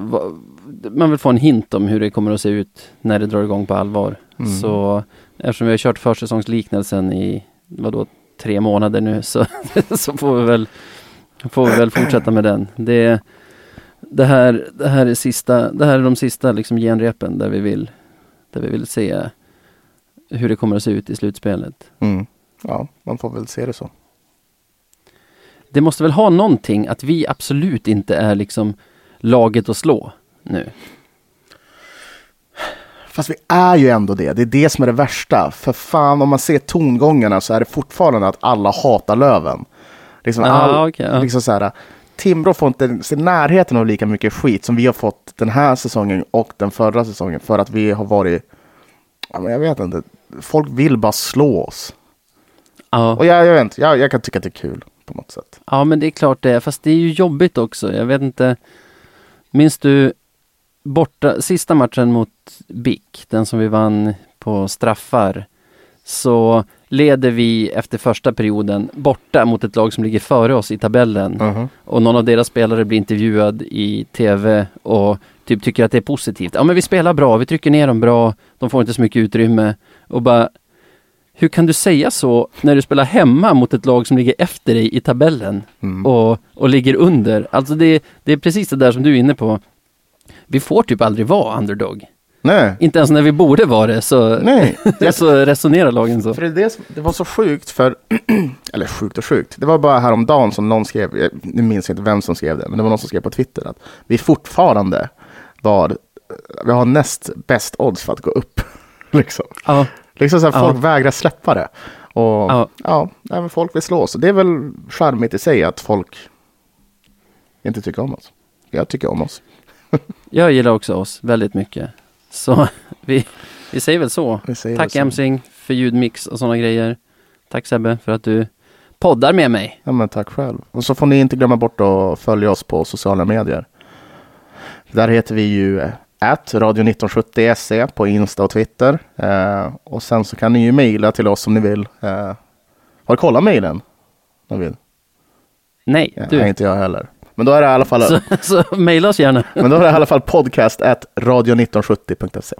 A: Man vill få en hint om hur det kommer att se ut när det drar igång på allvar.
B: Mm.
A: Så eftersom vi har kört försäsongsliknelsen i vadå, tre månader nu så, så får vi väl Får vi väl fortsätta med den. Det, det, här, det här är sista, det här är de sista liksom genrepen där vi vill Där vi vill se hur det kommer att se ut i slutspelet.
B: Mm. Ja, man får väl se det så.
A: Det måste väl ha någonting att vi absolut inte är liksom laget att slå nu.
B: Fast vi är ju ändå det. Det är det som är det värsta. För fan, om man ser tongångarna så är det fortfarande att alla hatar Löven. Liksom,
A: Ja,
B: all,
A: okej, ja.
B: liksom så här, Timrå får inte i närheten av lika mycket skit som vi har fått den här säsongen och den förra säsongen. För att vi har varit, jag vet inte, folk vill bara slå oss.
A: Ja.
B: Och jag, jag vet inte, jag, jag kan tycka att det är kul på något sätt.
A: Ja men det är klart det är, fast det är ju jobbigt också. Jag vet inte. Minns du borta, sista matchen mot BIK, den som vi vann på straffar. Så leder vi efter första perioden borta mot ett lag som ligger före oss i tabellen.
B: Mhm.
A: Och någon av deras spelare blir intervjuad i tv och typ tycker att det är positivt. Ja men vi spelar bra, vi trycker ner dem bra, de får inte så mycket utrymme. Och bara hur kan du säga så när du spelar hemma mot ett lag som ligger efter dig i tabellen
B: Mm.
A: och, och ligger under? Alltså det, det är precis det där som du är inne på. Vi får typ aldrig vara underdog.
B: Nej,
A: Inte ens när vi borde vara det så,
B: nej.
A: så resonerar lagen så.
B: För det, det, det var så sjukt för, eller sjukt och sjukt, det var bara häromdagen som någon skrev, jag nu minns jag inte vem som skrev det, men det var någon som skrev på Twitter att vi fortfarande var, vi har näst bäst odds för att gå upp. liksom.
A: Ja,
B: Liksom så här,
A: Ja.
B: folk vägrar släppa det. Och
A: Ja.
B: ja, men folk vill slå oss. Det är väl charmigt i sig att folk inte tycker om oss. Jag tycker om oss.
A: jag gillar också oss väldigt mycket. Så vi, vi säger väl så.
B: Säger
A: Tack. Emsing för ljudmix och sådana grejer. Tack Sebbe för att du poddar med mig.
B: Ja, men tack själv. Och så får ni inte glömma bort att följa oss på sociala medier. Där heter vi ju at radio1970se på Insta och Twitter. Eh, och sen så kan ni ju mejla till oss om ni vill. Eh, har du kollat mejlen?
A: Nej,
B: Ja,
A: du.
B: Nej, inte jag heller. Men då är det i alla fall,
A: Så, så mejla oss gärna.
B: men då är det i alla fall podcast at radio1970.se.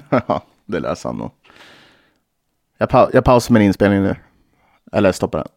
B: Ja, det läser han nog. Jag, pa- jag pausar min inspelning nu. Eller stoppar den.